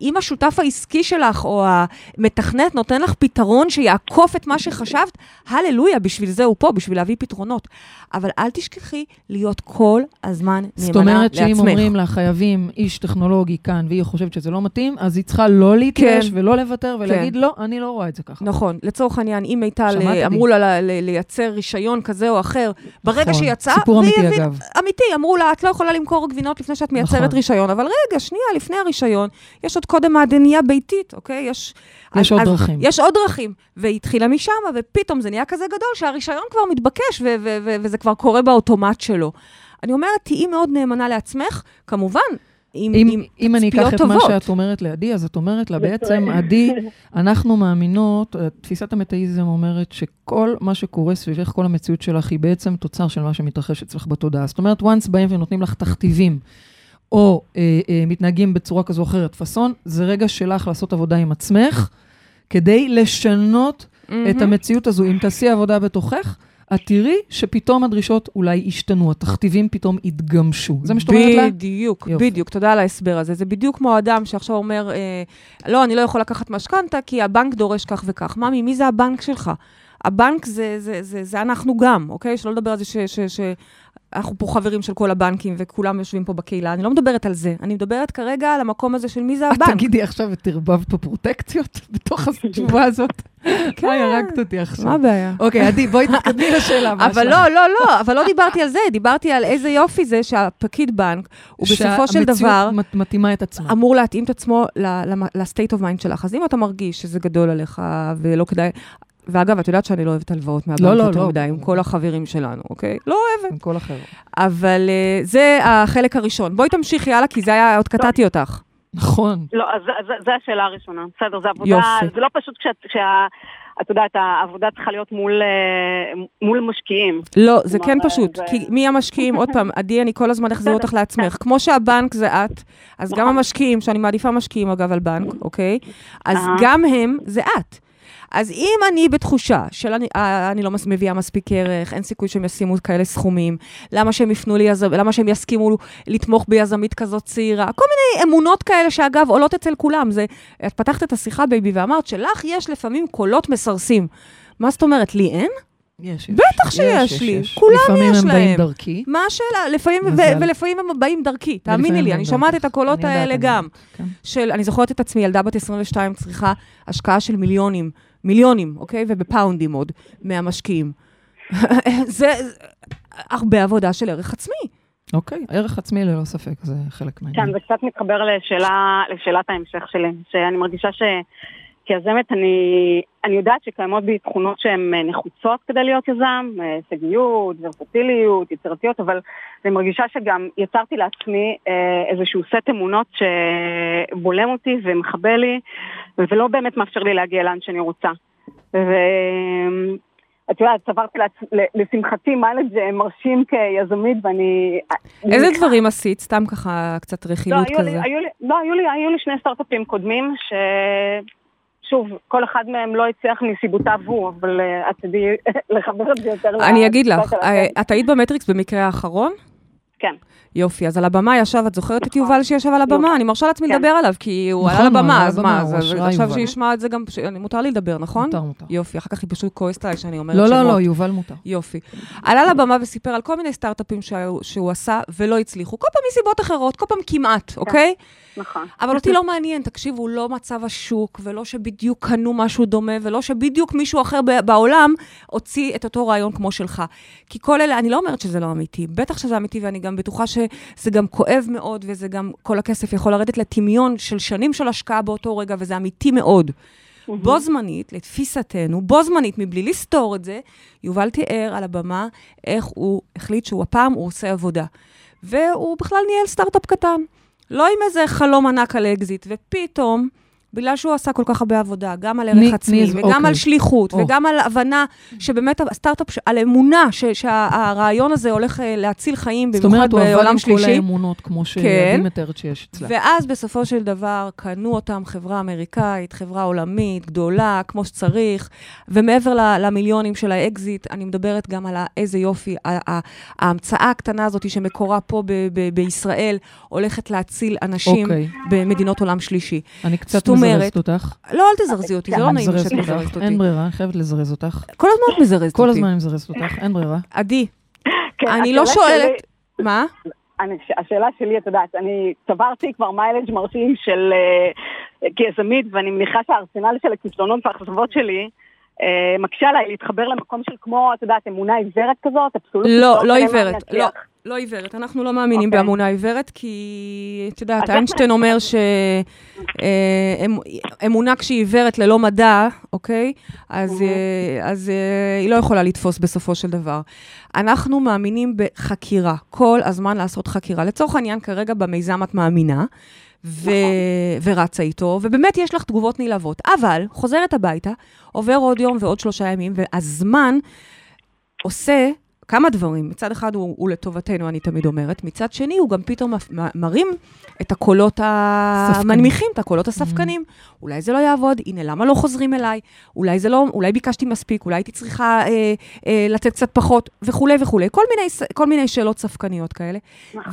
אם השותף העסקי שלך או המתכנת נותן לך פתרון שיעקוף את מה שחשבת, הללויה, בשביל זה הוא פה, בשביל להביא פתרונות. אבל אל תשכחי להיות כל הזמן זאת נאמנה אומרת לעצמך. שאם אומרים לה, חייבים איש טכנולוגי כאן, והיא חושבת שזה לא מתאים, אז היא צריכה לא להתייאש כן. ולא לוותר ולהגיד, לא, אני לא רואה את זה ככה. נכון, לצורך העניין, אם מיטל. אמרו לה לייצר רישיון כזה או אחר, ברגע נכון. שיצא, סיפור אמיתי, הבינה- אגב. אמיתי, אמרו לה, את לא יכולה למכור גבינות לפני שאת מייצרת נכון. רישיון, אבל רגע, שנייה, לפני הרישיון, יש עוד קודם מעדניה ביתית, אוקיי? יש... יש אז- עוד אז דרכים. יש עוד דרכים. והיא התחילה משם, ופתאום זה נהיה כזה גדול, שהרישיון כבר מתבקש, ו- ו- ו- וזה כבר קורה באוטומט שלו. אני אומרת, תהיי מאוד נאמנה לעצמך, כמובן, עם, אם, עם אם אני אקח את מה טובות. שאת אומרת לעדי, אז את אומרת לה בעצם, עדי, אנחנו מאמינות, תפיסת המטאיזם אומרת שכל מה שקורה סביבך, כל המציאות שלך, היא בעצם תוצר של מה שמתרחש אצלך בתודעה. זאת אומרת, once באים ונותנים לך תכתיבים, או אה, אה, מתנהגים בצורה כזו או אחרת, פאסון, זה רגע שלך לעשות עבודה עם עצמך, כדי לשנות את מהמם. המציאות הזו. אם תעשי עבודה בתוכך, את תראי שפתאום הדרישות אולי ישתנו, התכתיבים פתאום יתגמשו. זה מה שאת אומרת לה? בדיוק. בדיוק, תודה על ההסבר הזה. זה בדיוק כמו אדם שעכשיו אומר, אה, לא, אני לא יכול לקחת משכנתה כי הבנק דורש כך וכך. ממי, מי זה הבנק שלך? הבנק זה, זה, זה, זה אנחנו גם, אוקיי? שלא לדבר על זה ש... ש, ש אנחנו פה חברים של כל הבנקים וכולם יושבים פה בקהילה, אני לא מדברת על זה, אני מדברת כרגע על המקום הזה של מי זה את הבנק. תגידי עכשיו את ערבבת פה פרוטקציות בתוך התשובה הזאת? כן. וואי, הרגת אותי מה עכשיו. הבעיה? אוקיי, עדי, בואי תתקדמי לשאלה אבל לא, לא, לא, אבל לא דיברתי על זה, דיברתי על איזה יופי זה שהפקיד בנק, הוא בסופו של דבר... שהמציאות מת- מתאימה את עצמה. אמור להתאים את עצמו ל-state of mind שלך. אז אם אתה מרגיש שזה גדול עליך ולא כדאי... ואגב, את יודעת שאני לא אוהבת הלוואות מהבנק לא, לא, יותר לא. מדי, עם כל החברים שלנו, אוקיי? לא אוהבת. עם כל אחר. אבל uh, זה החלק הראשון. בואי תמשיכי הלאה, כי זה היה, עוד קטעתי אותך. נכון. לא, אז זה השאלה הראשונה. בסדר, זה עבודה, יופי. זה לא פשוט כשאת, כשה... את יודעת, העבודה צריכה להיות מול, אה, מול משקיעים. לא, זה כן זה- פשוט. זה- כי מי המשקיעים? עוד פעם, עדי, אני כל הזמן אחזיר אותך לעצמך. כמו שהבנק זה את, אז גם נכון. המשקיעים, שאני מעדיפה משקיעים אגב על בנק, אוקיי? אז. גם הם זה את. אז אם אני בתחושה של אני, אה, אני לא מביאה מספיק ערך, אין סיכוי שהם ישימו כאלה סכומים, למה שהם יפנו לי. למה שהם יסכימו לתמוך ביזמית כזאת צעירה, כל מיני אמונות כאלה שאגב עולות אצל כולם. זה, את פתחת את השיחה, בייבי, ואמרת שלך יש לפעמים קולות מסרסים. מה זאת אומרת, לי אין? יש, יש. בטח שיש לי, כולם לפעמים יש הם באים להם. דרכי. מה השאלה? לפעמים, ו-. ולפעמים הם באים דרכי, תאמיני לי, אני שומעת. את הקולות האלה גם. כן. של, אני זוכרת את עצמי, ילדה בת 22 צריכה השקעה של מיליונים, מיליונים, אוקיי? ובפאונדים עוד, מהמשקיעים. זה הרבה עבודה של ערך עצמי. אוקיי, ערך עצמי ללא ספק, זה חלק מהעניין. כן, זה קצת מתחבר לשאלה, לשאלת ההמשך שלי, שאני מרגישה שכיזמת אני, אני יודעת שקיימות בי תכונות שהן אה, נחוצות כדי להיות יזם, אה, הישגיות, ורסטיליות, יצירתיות, אבל אני מרגישה שגם יצרתי לעצמי אה, איזשהו סט אמונות שבולם אותי ומכבה לי, ולא באמת מאפשר לי להגיע לאן שאני רוצה. ואת יודעת, צברתי לשמחתי מיילג' מרשים כיזמית, ואני... איזה דברים עשית? סתם ככה קצת רכילות לא, היו לי, כזה. היו לי, לא, היו לי, היו לי שני סטארט-אפים קודמים, ש... שוב, כל אחד מהם לא הצליח מסיבותיו הוא, אבל אה, את תדעי לחבר את זה יותר אני אגיד לך. אה, את היית במטריקס במקרה האחרון? כן. יופי, אז על הבמה ישב, את זוכרת את נכון. יובל שישב על הבמה? אני מרשה לעצמי כן. לדבר עליו, כי הוא נכון, לבמה, עלה אז מה, אז עכשיו. שישמע את זה גם, מותר לי לדבר, נכון? מותר, מותר. יופי, אחר כך היא פשוט כועסת עליי שאני אומרת לא, שמות. לא, לא, יובל מותר. יופי. עלה לבמה וסיפר על כל מיני סטארט-אפים שהוא, שהוא עשה ולא הצליחו, כל פעם מסיבות אחרות, כל פעם כמעט, אוקיי? נכון. אבל אותי לא מעניין, תקשיבו, לא מצב השוק, ולא שבדיוק קנו משהו דומה, ולא שבדיוק מישהו אחר בעולם הוציא את אותו רעיון כמו שלך. כי כל אלה, אני לא אומרת שזה לא אמיתי, בטח שזה אמיתי, ואני גם בטוחה שזה גם כואב מאוד, וזה גם, כל הכסף יכול לרדת לטמיון של שנים של השקעה באותו רגע, וזה אמיתי מאוד. בו זמנית, לתפיסתנו, בו זמנית, מבלי לסתור את זה, יובל תיאר על הבמה איך הוא החליט שהוא הפעם, הוא עושה עבודה. והוא בכלל ניהל סטארט-אפ קטן. לא עם איזה חלום ענק על אקזיט, ופתאום, בגלל שהוא עשה כל כך הרבה עבודה, גם על ערך עצמי, ניז, וגם אוקיי. על שליחות, או. וגם על הבנה שבאמת הסטארט-אפ, ש- על אמונה ש- שהרעיון הזה הולך אה, להציל חיים, זאת במיוחד אומרת, הוא עבד בעולם עם כל שלישי. האמונות, כמו כן. שעדי מתארת שיש אצלה. ואז בסופו של דבר קנו אותם חברה אמריקאית, חברה עולמית, גדולה, כמו שצריך, ומעבר ל- למיליונים של האקזיט, אני מדברת גם על איזה יופי, ההמצאה הקטנה הזאת שמקורה פה ב- ב- בישראל, הולכת להציל אנשים אוקיי. במדינות עולם שלישי. אני קצת זאת אומרת, מזרזת אותך. לא, אל תזרזי אותי, זה לא נעים שאת. מזרזת אותי. אין ברירה, אני חייבת לזרז אותך. כל הזמן את מזרזת כל אותי. הזמן אני מזרזת אותך, אין ברירה. עדי, כן, אני לא שואלת... שלי- מה? אני, השאלה שלי, את יודעת, אני צברתי כבר mileage מרשים של אה, כיזמית, ואני מניחה שהארסנל של הכישלונות והאכזבות שלי אה, מקשה עליי להתחבר למקום של כמו, את יודעת, אמונה עיוורת כזאת, אבסולוטית. לא, לא עיוורת, לא. לא עיוורת. אנחנו לא מאמינים אוקיי. באמונה עיוורת, כי את יודעת, איינשטיין אומר שאמונה כשהיא עיוורת ללא מדע, אוקיי? אז, אה, אז אה, היא לא יכולה לתפוס בסופו של דבר. אנחנו מאמינים בחקירה, כל הזמן לעשות חקירה. לצורך העניין, כרגע במיזם את מאמינה. ו... ורצה איתו, ובאמת יש לך תגובות נלהבות. אבל חוזרת הביתה, עובר עוד יום ועוד שלושה ימים, והזמן עושה כמה דברים. מצד אחד הוא, הוא לטובתנו, אני תמיד אומרת, מצד שני הוא גם פתאום מרים את הקולות המנמיכים, את הקולות הספקנים. אולי זה לא יעבוד, הנה, למה לא חוזרים אליי? אולי זה לא, אולי ביקשתי מספיק, אולי הייתי צריכה אה, אה, לתת קצת פחות, וכולי וכולי. כל מיני, כל מיני שאלות ספקניות כאלה.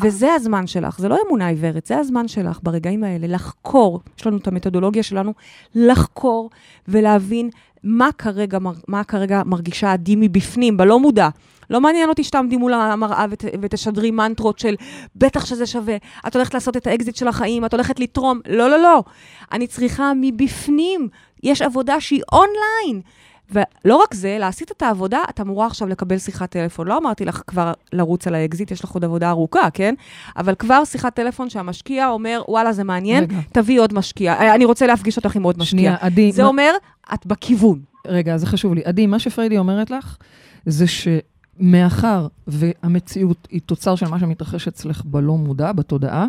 וזה הזמן שלך, זה לא אמונה עיוורת, זה הזמן שלך ברגעים האלה לחקור, יש לנו את המתודולוגיה שלנו, לחקור ולהבין מה כרגע, מה כרגע מרגישה עדי מבפנים, בלא מודע. לא מעניין אותי שתעמדי מול המראה ות, ותשדרי מנטרות של בטח שזה שווה, את הולכת לעשות את האקזיט של החיים, את הולכת לתרום. לא, לא, לא. אני צריכה מבפנים. יש עבודה שהיא אונליין. ולא רק זה, עשית את העבודה, את אמורה עכשיו לקבל שיחת טלפון. לא אמרתי לך כבר לרוץ על האקזיט, יש לך עוד עבודה ארוכה, כן? אבל כבר שיחת טלפון שהמשקיע אומר, וואלה, זה מעניין, רגע. תביאי עוד משקיע. אה, אני רוצה להפגיש אותך עם עוד משקיע. שנייה, עדי, זה מה- אומר, את בכיוון. רגע, זה חשוב לי. עדי, מה שפריידי אומרת לך, זה שמאחר והמציאות היא תוצר של מה שמתרחש אצלך בלא מודע, בתודעה,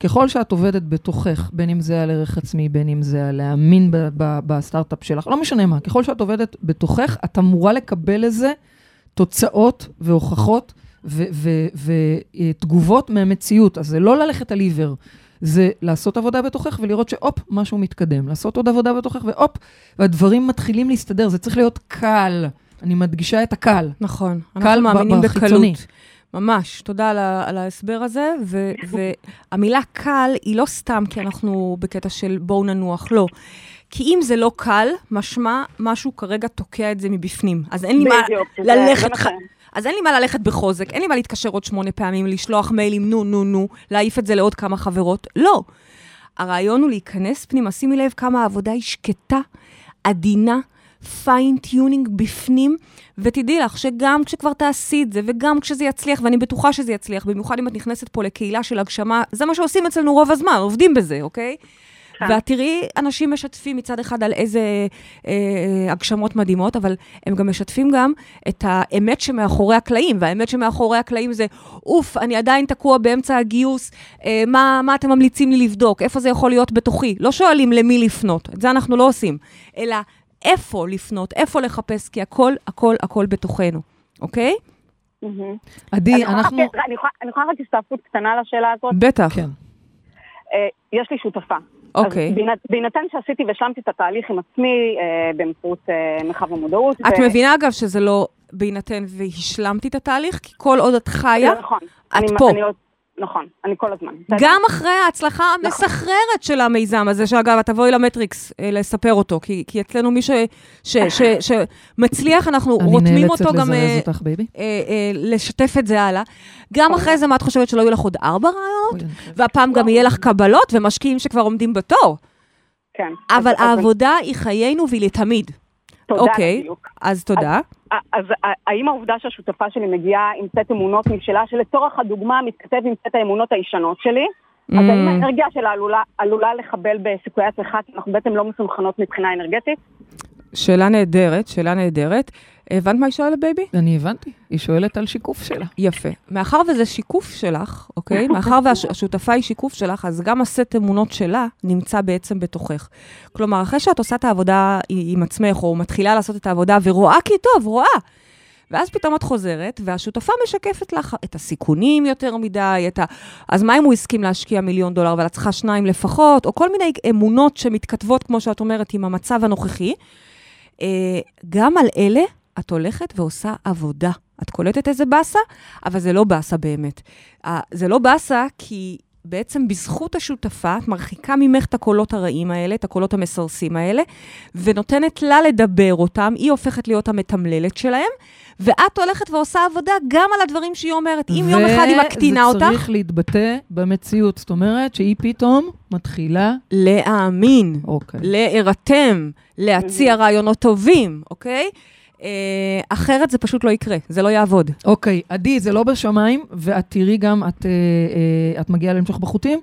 ככל שאת עובדת בתוכך, בין אם זה על ערך עצמי, בין אם זה על להאמין ב- ב- בסטארט-אפ שלך, לא משנה מה, ככל שאת עובדת בתוכך, את אמורה לקבל לזה תוצאות והוכחות ותגובות מהמציאות. אז זה לא ללכת על עיוור. זה לעשות עבודה בתוכך ולראות שהופ, משהו מתקדם. לעשות עוד עבודה בתוכך והופ, והדברים מתחילים להסתדר. זה צריך להיות קל. אני מדגישה את הקל. נכון. קל אנחנו מאמינים. בקלות. ממש, תודה על, ה- על ההסבר הזה. ו- והמילה קל היא לא סתם כי אנחנו בקטע של בואו ננוח, לא. כי אם זה לא קל, משמע משהו כרגע תוקע את זה מבפנים. אז אין לי מה בדיוק, ללכת... ח- נכון. אז אין לי מה ללכת בחוזק, אין לי מה להתקשר עוד שמונה פעמים, לשלוח מיילים, נו, נו, נו, להעיף את זה לעוד כמה חברות. לא. הרעיון הוא להיכנס פנימה, שימי לב כמה העבודה היא שקטה, עדינה, fine-tuning בפנים, ותדעי לך שגם כשכבר תעשי את זה, וגם כשזה יצליח, ואני בטוחה שזה יצליח, במיוחד אם את נכנסת פה לקהילה של הגשמה, זה מה שעושים אצלנו רוב הזמן, עובדים בזה, אוקיי? כן. ואת תראי אנשים משתפים מצד אחד על איזה אה, אה, הגשמות מדהימות, אבל הם גם משתפים גם את האמת שמאחורי הקלעים, והאמת שמאחורי הקלעים זה, אוף, אני עדיין תקוע באמצע הגיוס, אה, מה, מה אתם ממליצים לי לבדוק? איפה זה יכול להיות בתוכי? לא שואלים למי לפנות, את זה אנחנו לא עושים, אלא איפה לפנות, איפה לחפש, כי הכל, הכל, הכל בתוכנו, אוקיי? עדי, אנחנו... אני יכולה- רק הסתעפות קטנה לשאלה הזאת? בטח. כן. אה, יש לי שותפה. אוקיי. אז בהינתן- שעשיתי והשלמתי את התהליך עם עצמי אה, באמצעות אה, מרחב המודעות. את ו- מבינה, אגב, שזה לא בהינתן והשלמתי את התהליך, כי כל עוד את חיה, זה נכון. את אני- פה. אני עוד- נכון, אני כל הזמן. גם אחרי ההצלחה נכון. המסחררת של המיזם הזה, שאגב, את תבואי למטריקס אה, לספר אותו, כי, כי אצלנו מי ש, ש, ש, שמצליח, אנחנו אני רותמים נאלצת אותו גם אה, לזרז אותך, בייבי. אה, אה, לשתף את זה הלאה. גם אחרי זה, מה את חושבת, שלא יהיו לך עוד ארבע רעיונות? אני והפעם גם יהיה לך קבלות ומשקיעים שכבר עומדים בתור. כן. אבל העבודה היא חיינו והיא לתמיד. תודה אוקיי, בדיוק. אז תודה. אז ה- האם העובדה שהשותפה שלי מגיעה עם סט אמונות משלה, שלצורך הדוגמה מתכתב עם סט האמונות הישנות שלי, אז האם ממ. האנרגיה שלה עלולה, עלולה לחבל בסיכויי הצלחה, כי אנחנו בעצם לא מסונכנות מבחינה אנרגטית? שאלה נהדרת, שאלה נהדרת. הבנת מה היא שואלת, בייבי? אני הבנתי, היא שואלת על שיקוף שלה. יפה. מאחר וזה שיקוף שלך, אוקיי? מאחר והשותפה היא שיקוף שלך, אז גם הסט אמונות שלה נמצא בעצם בתוכך. כלומר, אחרי שאת עושה את העבודה עם עצמך, או מתחילה לעשות את העבודה ורואה כי טוב, רואה. ואז פתאום את חוזרת, והשותפה משקפת לך את הסיכונים יותר מדי, את ה... אז מה אם הוא הסכים להשקיע מיליון דולר, אבל את צריכה שניים לפחות, או כל מיני אמונות שמתכתבות, כמו שאת אומרת, עם המצב הנוכחי. אה, גם על אלה את הולכת ועושה עבודה. את קולטת איזה באסה, אבל זה לא באסה באמת. אה, זה לא באסה כי בעצם בזכות השותפה, את מרחיקה ממך את הקולות הרעים האלה, את הקולות המסרסים האלה, ונותנת לה לדבר אותם, היא הופכת להיות המתמללת שלהם, ואת הולכת ועושה עבודה גם על הדברים שהיא אומרת. אם יום אחד היא מקטינה וזה אותך, צריך להתבטא במציאות. זאת אומרת שהיא פתאום מתחילה... להאמין. אוקיי. להירתם, להציע רעיונות טובים, אוקיי? אה, אחרת זה פשוט לא יקרה, זה לא יעבוד. אוקיי, עדי, זה לא בשמיים, ואת תראי גם, את, אה, אה, את מגיעה למשוך בחוטים?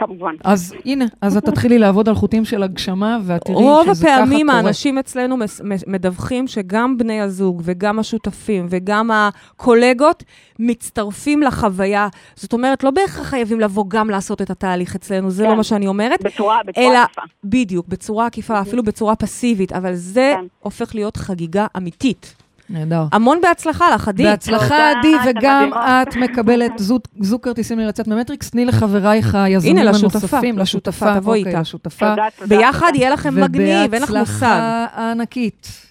כמובן. אז הנה, אז את תתחילי לעבוד על חוטים של הגשמה, ואת תראי רוב שזה ככה הפעמים קורה. האנשים אצלנו מס- מ- מדווחים שגם בני הזוג וגם השותפים וגם הקולגות מצטרפים לחוויה. זאת אומרת, לא בהכרח חייבים לבוא גם לעשות את התהליך אצלנו, זה כן. לא מה שאני אומרת. בצורה, בצורה אלא, עקיפה. בדיוק, בצורה עקיפה, אפילו בצורה פסיבית, אבל זה כן. הופך להיות חגיגה אמיתית. נהדר. המון בהצלחה לך, עדי. בהצלחה, עדי, וגם. את מקבלת זוג, זוג כרטיסים להרצאת מטריקס. תני לחברייך היזמים הנוספים, לשותפה, לשותפה, תבואי אוקיי, איתה. תודה. ביחד. יהיה לכם מגניב, אין לך מושג. ובהצלחה ענקית.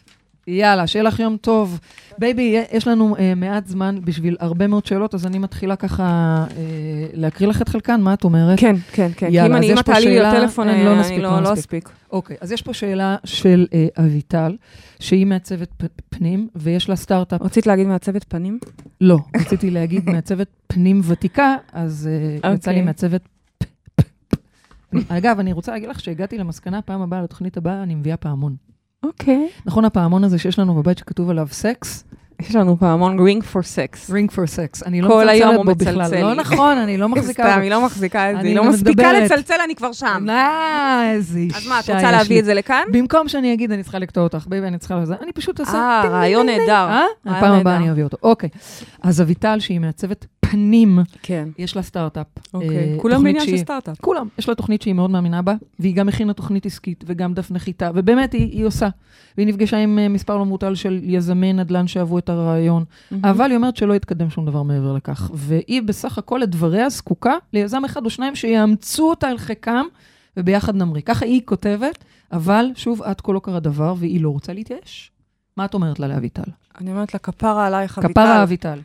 יאללה, שיהיה לך יום טוב. בייבי, יש לנו אה, מעט זמן בשביל הרבה מאוד שאלות, אז אני מתחילה ככה אה, להקריא לך את חלקן, מה את אומרת? כן, כן, כן. יאללה, אם אז אני, אם יש אתה פה תעלי לי שאלה, לטלפון, אין, אני לא אני נספיק, לא לא לא. אספיק. אוקיי, אז יש פה שאלה של אה, אביטל, שהיא מעצבת פ- פנים, ויש לה סטארט-אפ. רצית להגיד מעצבת פנים? לא, רציתי להגיד מעצבת פנים ותיקה, אז אה, יצא לי אוקיי. מעצבת. אגב, אני רוצה להגיד לך שהגעתי למסקנה, פעם הבאה, לתוכנית הבאה, אני מביאה פעמון. אוקיי. נכון הפעמון הזה שיש לנו בבית שכתוב עליו סקס? יש לנו פעמון ring for sex. ring for sex. אני לא כל היום מצלצלת הוא בו מצלצל בכלל. לא. נכון, אני לא מחזיקה סתם, בו. היא לא מחזיקה את זה, אני היא לא מספיקה. לצלצל, אני כבר שם. אה, איזה אישה אז מה, את רוצה. להביא את זה לכאן? במקום שאני אגיד, אני צריכה לקטוע אותך, בייבי, אני צריכה לזה, אני פשוט אעשה... אה, טינג, רעיון. נהדר. אה? הפעם הבאה. אני אביא אותו. אוקיי. אז אביטל, שהיא מעצבת פ- שנים כן. יש לה סטארט-אפ. אוקיי. אה, כולם בעניין של סטארט-אפ. כולם, יש לה תוכנית שהיא מאוד מאמינה בה, והיא גם הכינה תוכנית עסקית וגם דף נחיתה, ובאמת היא, היא עושה. והיא נפגשה עם אה, מספר לא מבוטל של יזמי נדל"ן שאהבו את הרעיון, אבל היא אומרת שלא יתקדם שום דבר מעבר לכך. והיא בסך הכל, לדבריה, זקוקה ליזם אחד או שניים שיאמצו אותה אל חיקם, וביחד נמריא. ככה היא כותבת, אבל שוב, עד כה לא קרה דבר, והיא לא רוצה להתייאש. מה את אומרת לה לאביטל? אני אומרת לה, כפרה עלייך, אביטל. כפרה אביטל.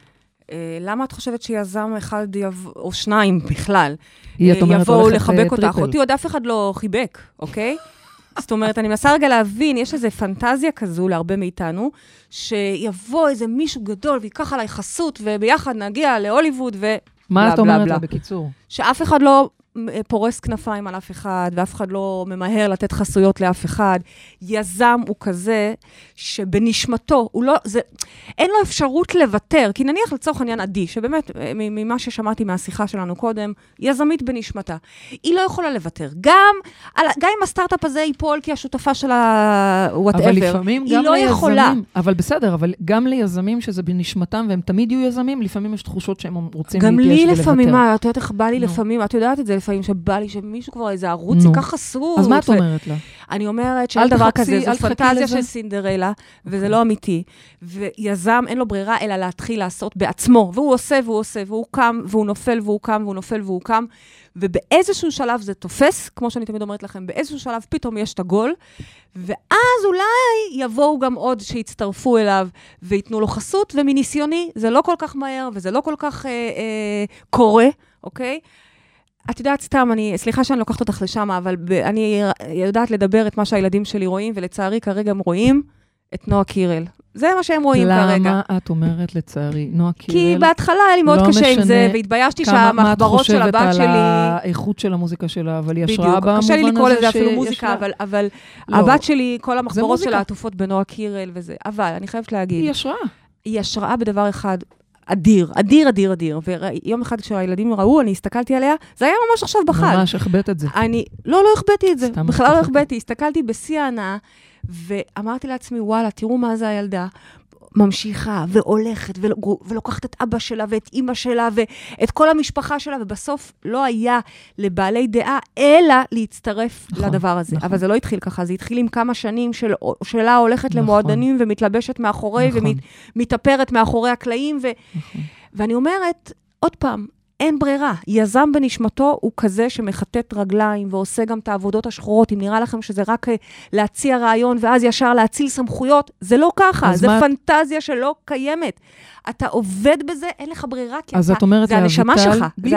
אה, למה את חושבת שיזם אחד יבוא, או שניים בכלל, אה, יבואו לחבק אותך? לטריפל. אותי עוד אף אחד לא חיבק, אוקיי? זאת אומרת, אני מנסה רגע להבין, יש איזו פנטזיה כזו להרבה מאיתנו, שיבוא איזה מישהו גדול ויקח עליי חסות, וביחד נגיע להוליווד, ו... מה את אומרת לה. בקיצור? שאף אחד לא אה, פורס כנפיים על אף אחד, ואף אחד לא ממהר לתת חסויות לאף אחד. יזם הוא כזה שבנשמתו, הוא לא, זה, אין לו אפשרות לוותר. כי נניח לצורך העניין עדי, שבאמת, אה, ממה ששמעתי מהשיחה שלנו קודם, יזמית בנשמתה. היא לא יכולה לוותר. גם, על, גם אם הסטארט-אפ הזה ייפול כי השותפה שלה, whatever, היא גם לא ליזמים, יכולה. אבל בסדר, אבל גם ליזמים שזה בנשמתם והם תמיד יהיו יזמים, לפעמים יש תחושות שהם רוצים גם להתייאש לי ולוותר. לפעמים, מה, את יודעת איך בא לי נו. לפעמים, את יודעת את זה לפעמים, שבא לי שמישהו כבר איזה ערוץ. ייקח חסות. אז מה את אומרת לה? אני אומרת שאין דבר כזה, זו פנטזיה. של סינדרלה, וזה אוקיי. לא אמיתי. ויזם, אין לו ברירה אלא להתחיל לעשות בעצמו, והוא עושה והוא עושה, והוא קם, והוא נופל והוא קם, והוא נופל והוא קם, ובאיזשהו שלב זה תופס, כמו שאני תמיד אומרת לכם, באיזשהו שלב פתאום יש את הגול, ואז אולי יבואו גם עוד שיצטרפו אליו וייתנו לו חסות, ומניסיוני, זה לא כל כך מהר וזה לא כל כך אה, אה, קורה, אוקיי? את יודעת, סתם, אני, סליחה שאני לוקחת אותך לשם, אבל ב, אני יודעת לדבר את מה שהילדים שלי רואים, ולצערי כרגע הם רואים את נועה קירל. זה מה שהם רואים כרגע. למה את אומרת לצערי, נועה כי קירל? בהתחלה היה לי מאוד לא קשה עם זה, והתביישתי כמה- מה את שהמחברות של חושבת הבת על שלי... האיכות של המוזיקה שלה, אבל היא השראה בדיוק, במובן הזה קשה לי לקרוא לזה אפילו שיש מוזיקה, לה- אבל, אבל לא, הבת שלי, כל המחברות. שלה עטופות בנועה קירל וזה. אבל אני חייבת להגיד, היא השראה. היא השראה בדבר אחד אדיר, אדיר, אדיר, אדיר. ויום אחד כשהילדים ראו, אני הסתכלתי עליה, זה היה ממש עכשיו בחג. ממש החבאת את זה. אני, לא, לא החבאתי את זה, בכלל לא. החבאתי. הסתכלתי בשיא ההנאה, ואמרתי לעצמי, וואלה, תראו מה זה הילדה. ממשיכה והולכת ולו- ולוקחת את אבא שלה ואת אימא שלה ואת כל המשפחה שלה, ובסוף לא היה לבעלי דעה אלא להצטרף נכון, לדבר הזה. נכון. אבל זה לא התחיל ככה, זה התחיל עם כמה שנים של, שלה הולכת נכון. למועדונים ומתלבשת מאחורי נכון. ומתאפרת מאחורי הקלעים, ו... נכון. ואני אומרת, עוד פעם, אין ברירה. יזם בנשמתו הוא כזה שמכתת רגליים ועושה גם את העבודות השחורות. אם נראה לכם שזה רק אה, להציע רעיון ואז ישר להאציל סמכויות, זה לא ככה, זה מה- פנטזיה שלא קיימת. אתה עובד בזה, אין לך ברירה, כי אז אתה, את אומרת זה הנשמה לאביטל, שלך. גלינג, זה.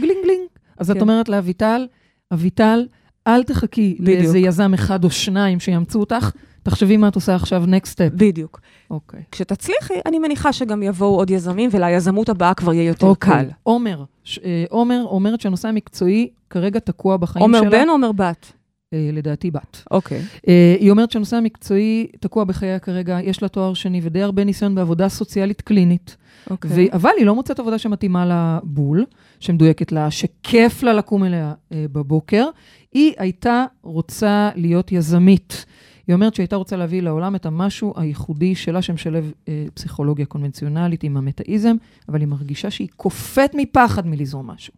גלינג, גלינג, גלינג. אז את כן. אומרת לאביטל, אביטל, אל תחכי בדיוק. לאיזה יזם אחד או שניים שיאמצו אותך, תחשבי מה את עושה עכשיו, next step. בדיוק. אוקיי. כשתצליחי, אני מניחה שגם יבואו עוד יזמים, וליזמות הבאה כבר יהיה יותר אוקיי. קל. עומר, ש- אה, עומר אומרת שהנושא המקצועי כרגע תקוע בחיים עומר שלה. בן או עומר בת? אה, לדעתי בת. אוקיי. אה, היא אומרת שהנושא המקצועי תקוע בחייה כרגע, יש לה תואר שני ודי הרבה ניסיון בעבודה סוציאלית קלינית. אוקיי. ו- אבל היא לא מוצאת עבודה שמתאימה לה בול, שמדויקת לה, שכיף לה לקום אליה בבוקר. היא הייתה רוצה להיות יזמית. היא אומרת שהייתה רוצה להביא לעולם את המשהו הייחודי שלה, שמשלב אה, פסיכולוגיה קונבנציונלית עם המטאיזם, אבל היא מרגישה שהיא קופאת מפחד מליזום משהו.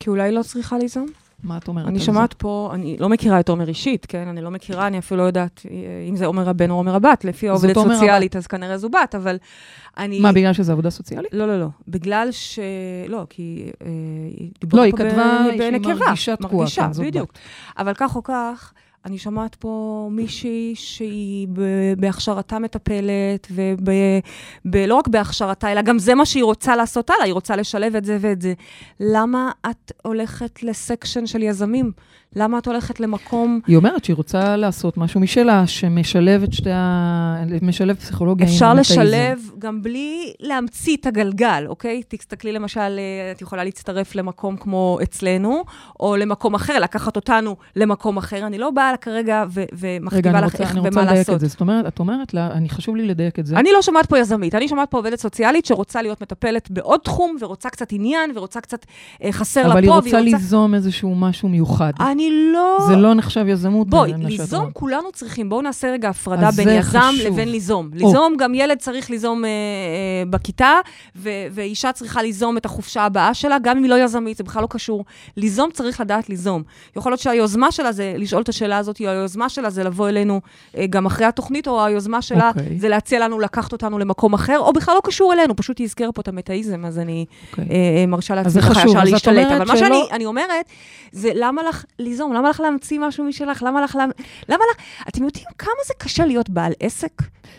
כי אולי לא צריכה ליזום? מה את אומרת אני על זה? שומעת פה, אני לא מכירה את עומר אישית, כן? אני לא מכירה, אני אפילו לא יודעת אה, אם זה עומר הבן או עומר הבת. לפי העובדת סוציאלית, אז כנראה זו בת, אבל אני... מה, בגלל שזו עבודה סוציאלית? לא, לא, לא. בגלל ש... לא, כי אה, לא, היא כתבה שהיא. מרגישה תקועה, מרגישה, כן, בדיוק. אבל כך או כך, אני שומעת פה מישהי שהיא בהכשרתה מטפלת, ולא רק בהכשרתה, אלא גם זה מה שהיא רוצה לעשות הלאה, היא רוצה לשלב את זה ואת זה. למה את הולכת לסקשן של יזמים? למה את הולכת למקום... היא אומרת שהיא רוצה לעשות משהו משלה, שמשלב את שתי ה... משלב פסיכולוגיה עם אפשר המטאיזם. לשלב גם בלי להמציא את הגלגל, אוקיי? תסתכלי למשל, אה, את יכולה להצטרף למקום כמו אצלנו, או למקום אחר, לקחת אותנו למקום אחר. אני לא באה כרגע ו- רגע, ומכתיבה אני לך איך אני ומה רוצה לדייק לעשות. את זה. זאת אומרת, את אומרת לה, אני חשוב לי לדייק את זה. אני לא שומעת פה יזמית, אני שומעת פה עובדת סוציאלית שרוצה להיות מטפלת בעוד תחום, ורוצה קצת עניין, ורוצה קצת אה, חסר לה פה, אבל היא רוצה ליזום איזשהו משהו מיוחד. אני אני לא... זה לא נחשב יזמות. בואי, ליזום. כולנו צריכים. בואו נעשה רגע הפרדה בין יזם חשוב. לבין ליזום. ליזום, גם ילד צריך ליזום אה, אה, בכיתה, ו- ואישה צריכה ליזום את החופשה הבאה שלה, גם אם היא לא יזמית, זה בכלל לא קשור. ליזום צריך לדעת ליזום. יכול להיות שהיוזמה שלה זה לשאול את השאלה הזאת, או היוזמה שלה זה לבוא אלינו אה, גם אחרי התוכנית, או היוזמה שלה אוקיי. זה להציע לנו לקחת אותנו למקום אחר, או בכלל לא קשור אלינו, פשוט היא הזכירה פה את המטאיזם, אז אני אוקיי. אה, אה, מרשה לעצמי ככה חשוב. ישר להשתלט. אבל מה שאני אני אומרת, זה למה לך ליזום? למה לך להמציא משהו משלך? למה לך... לה- למה לך... אתם יודעים כמה זה קשה להיות בעל עסק?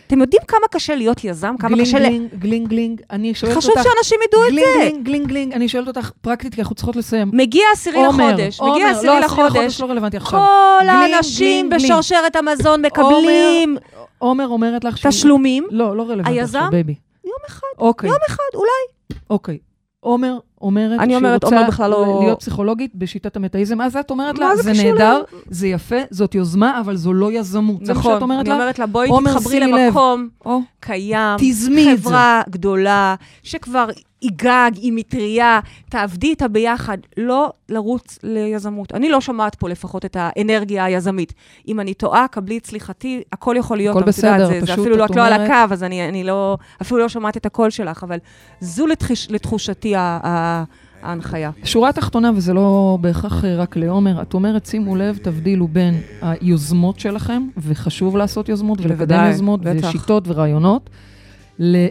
אתם יודעים כמה קשה להיות יזם? כמה גלינג, קשה ל... גלינג, גלינג, גלינג, אני שואלת אותך... חשוב שאנשים ידעו את גלינג, זה. גלינג, גלינג, גלינג, אני שואלת אותך פרקטית, כי אנחנו צריכות לסיים. מגיע עשירי עומר, לחודש, עומר, מגיע לא, עשירי עשירי לחודש, לא רלוונטי עכשיו. כל גלינג, האנשים גלינג, גלינג. בשרשרת המזון מקבלים עומר אומרת לך... שהוא- תשלומים. לא, לא רלוונטי היזם? עכשיו, בייבי. יום אחד, אוקיי, יום אחד, אולי. אוקיי. עומר אומרת אני שהיא אומרת, רוצה עומר בכלל לא- להיות פסיכולוגית בשיטת המטאיזם, אז את אומרת לה, זה זה נהדר, זה יפה, זאת יוזמה, אבל זו לא יזמות. זה מה שאת נכון, אומרת אני לה? אומרת לה, בואי תתחברי לב. למקום או, קיים, זה. חברה גדולה, שכבר היא גג, היא מטריה, תעבדי איתה ביחד, לא לרוץ ליזמות. אני לא שומעת פה לפחות את האנרגיה היזמית. אם אני טועה, קבלי את סליחתי, הכל יכול להיות. הכל אבל את יודעת, בסדר, זה, זה פשוט אפילו לא, את לא על הקו, אז אני, אני לא, אפילו לא שומעת את הקול שלך, אבל זו לתחוש, לתחושתי ה, ה, ההנחיה. שורה תחתונה, וזה לא בהכרח רק לעומר, את אומרת, שימו לב, תבדילו בין היוזמות שלכם, וחשוב לעשות יוזמות, ולקדם יוזמות, בטח. ושיטות ורעיונות,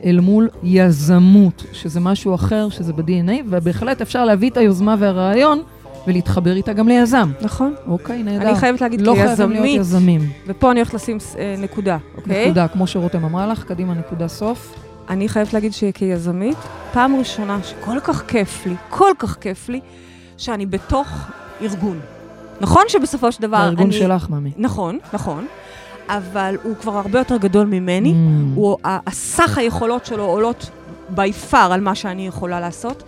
אל מול יזמות, שזה משהו אחר, שזה ב-DNA, ובהחלט אפשר להביא את היוזמה והרעיון, ולהתחבר איתה גם ליזם. נכון. אוקיי, נהדר. אני חייבת להגיד, לא חייבים להיות כיזמית, יזמים. ופה אני הולכת לשים אה, נקודה, אוקיי? נקודה, כמו שרותם אמרה לך, קדימה, נקודה סוף. אני חייבת להגיד שכיזמית, פעם ראשונה שכל כך כיף לי, כל כך כיף לי, שאני בתוך ארגון. נכון שבסופו של דבר בארגון אני... שלך, ממי. נכון, נכון, אבל הוא כבר הרבה יותר גדול ממני. ממ. הוא, הסך היכולות שלו עולות by far על מה שאני יכולה לעשות.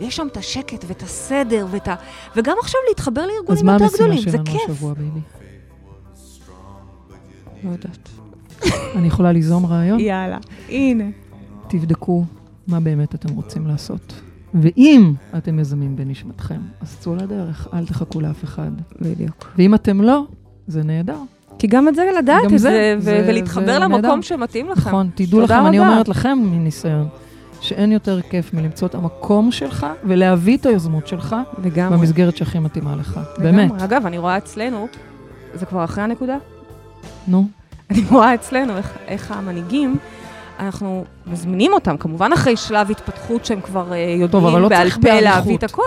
ויש שם את השקט ואת הסדר ואת ה... וגם עכשיו להתחבר אז לארגונים מה יותר המשימה גדולים, זה שלנו כיף. השבוע, בייבי? לא יודעת. אני יכולה ליזום רעיון? יאללה, הנה. תבדקו מה באמת אתם רוצים לעשות. ואם אתם יזמים בנשמתכם, אז צאו לדרך, אל תחכו לאף אחד. בדיוק. ואם אתם לא, זה נהדר. כי גם את זה לדעת את זה, זה, זה- ולהתחבר זה למקום נהדר. שמתאים לכם. נכון, תדעו לכם, אני רבה. אומרת לכם מניסיון, שאין יותר כיף מלמצוא את המקום שלך ולהביא את היוזמות שלך לגמרי. במסגרת שהכי מתאימה לך. לגמרי. באמת. אגב, אני רואה אצלנו, זה כבר אחרי הנקודה, נו, אני רואה אצלנו איך, איך המנהיגים, אנחנו מזמינים אותם, כמובן אחרי שלב התפתחות שהם כבר אה, יודעים טוב, אבל לא בעל פה. להביא את הכל,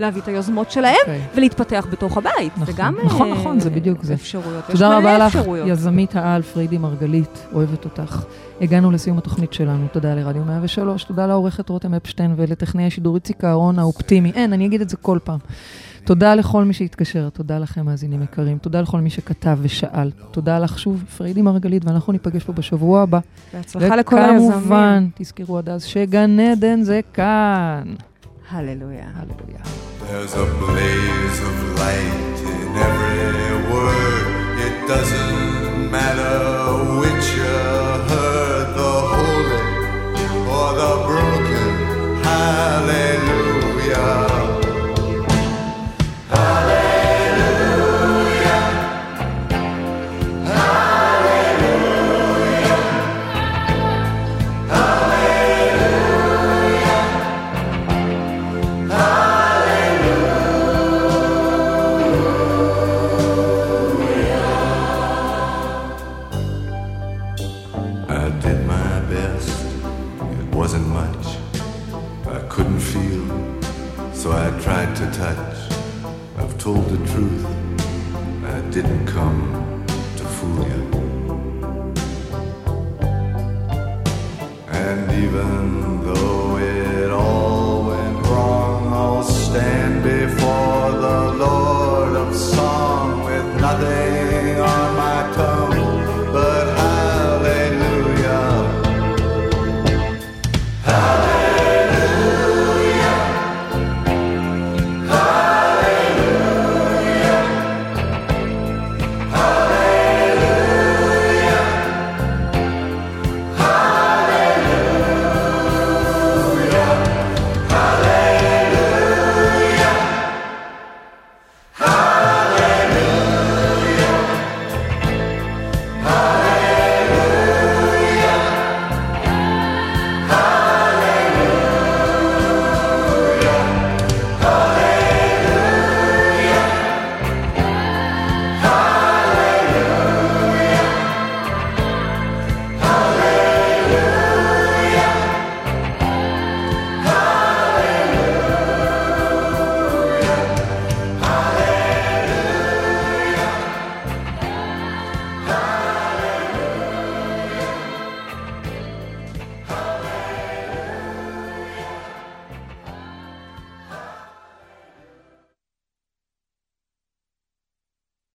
להביא את היוזמות שלהם אוקיי. ולהתפתח בתוך הבית. נכון. זה גם נכון, אה, נכון, זה בדיוק זה. אפשרויות. תודה רבה לך. יזמית העל פריידי מרגלית, אוהבת אותך. הגענו לסיום התוכנית שלנו, תודה לרדיו 103, תודה לעורכת רותם אפשטיין ולטכנאי השידור איציק אהרון האופטימי. אין, אני אגיד את זה כל פעם. תודה לכל מי שהתקשר, תודה לכם מאזינים יקרים, תודה לכל מי שכתב ושאל. תודה לך שוב, פריידי מרגלית, ואנחנו ניפגש פה בשבוע הבא. בהצלחה לכל היזמים. וכמובן, תזכרו עד אז שגן עדן זה כאן. Hallelujah. Hallelujah. There's a blaze of light in every word. It doesn't matter which you heard, the holy or the broken. Hallelujah. Told the truth. I didn't come to fool you. And even though it all went wrong, I'll stand before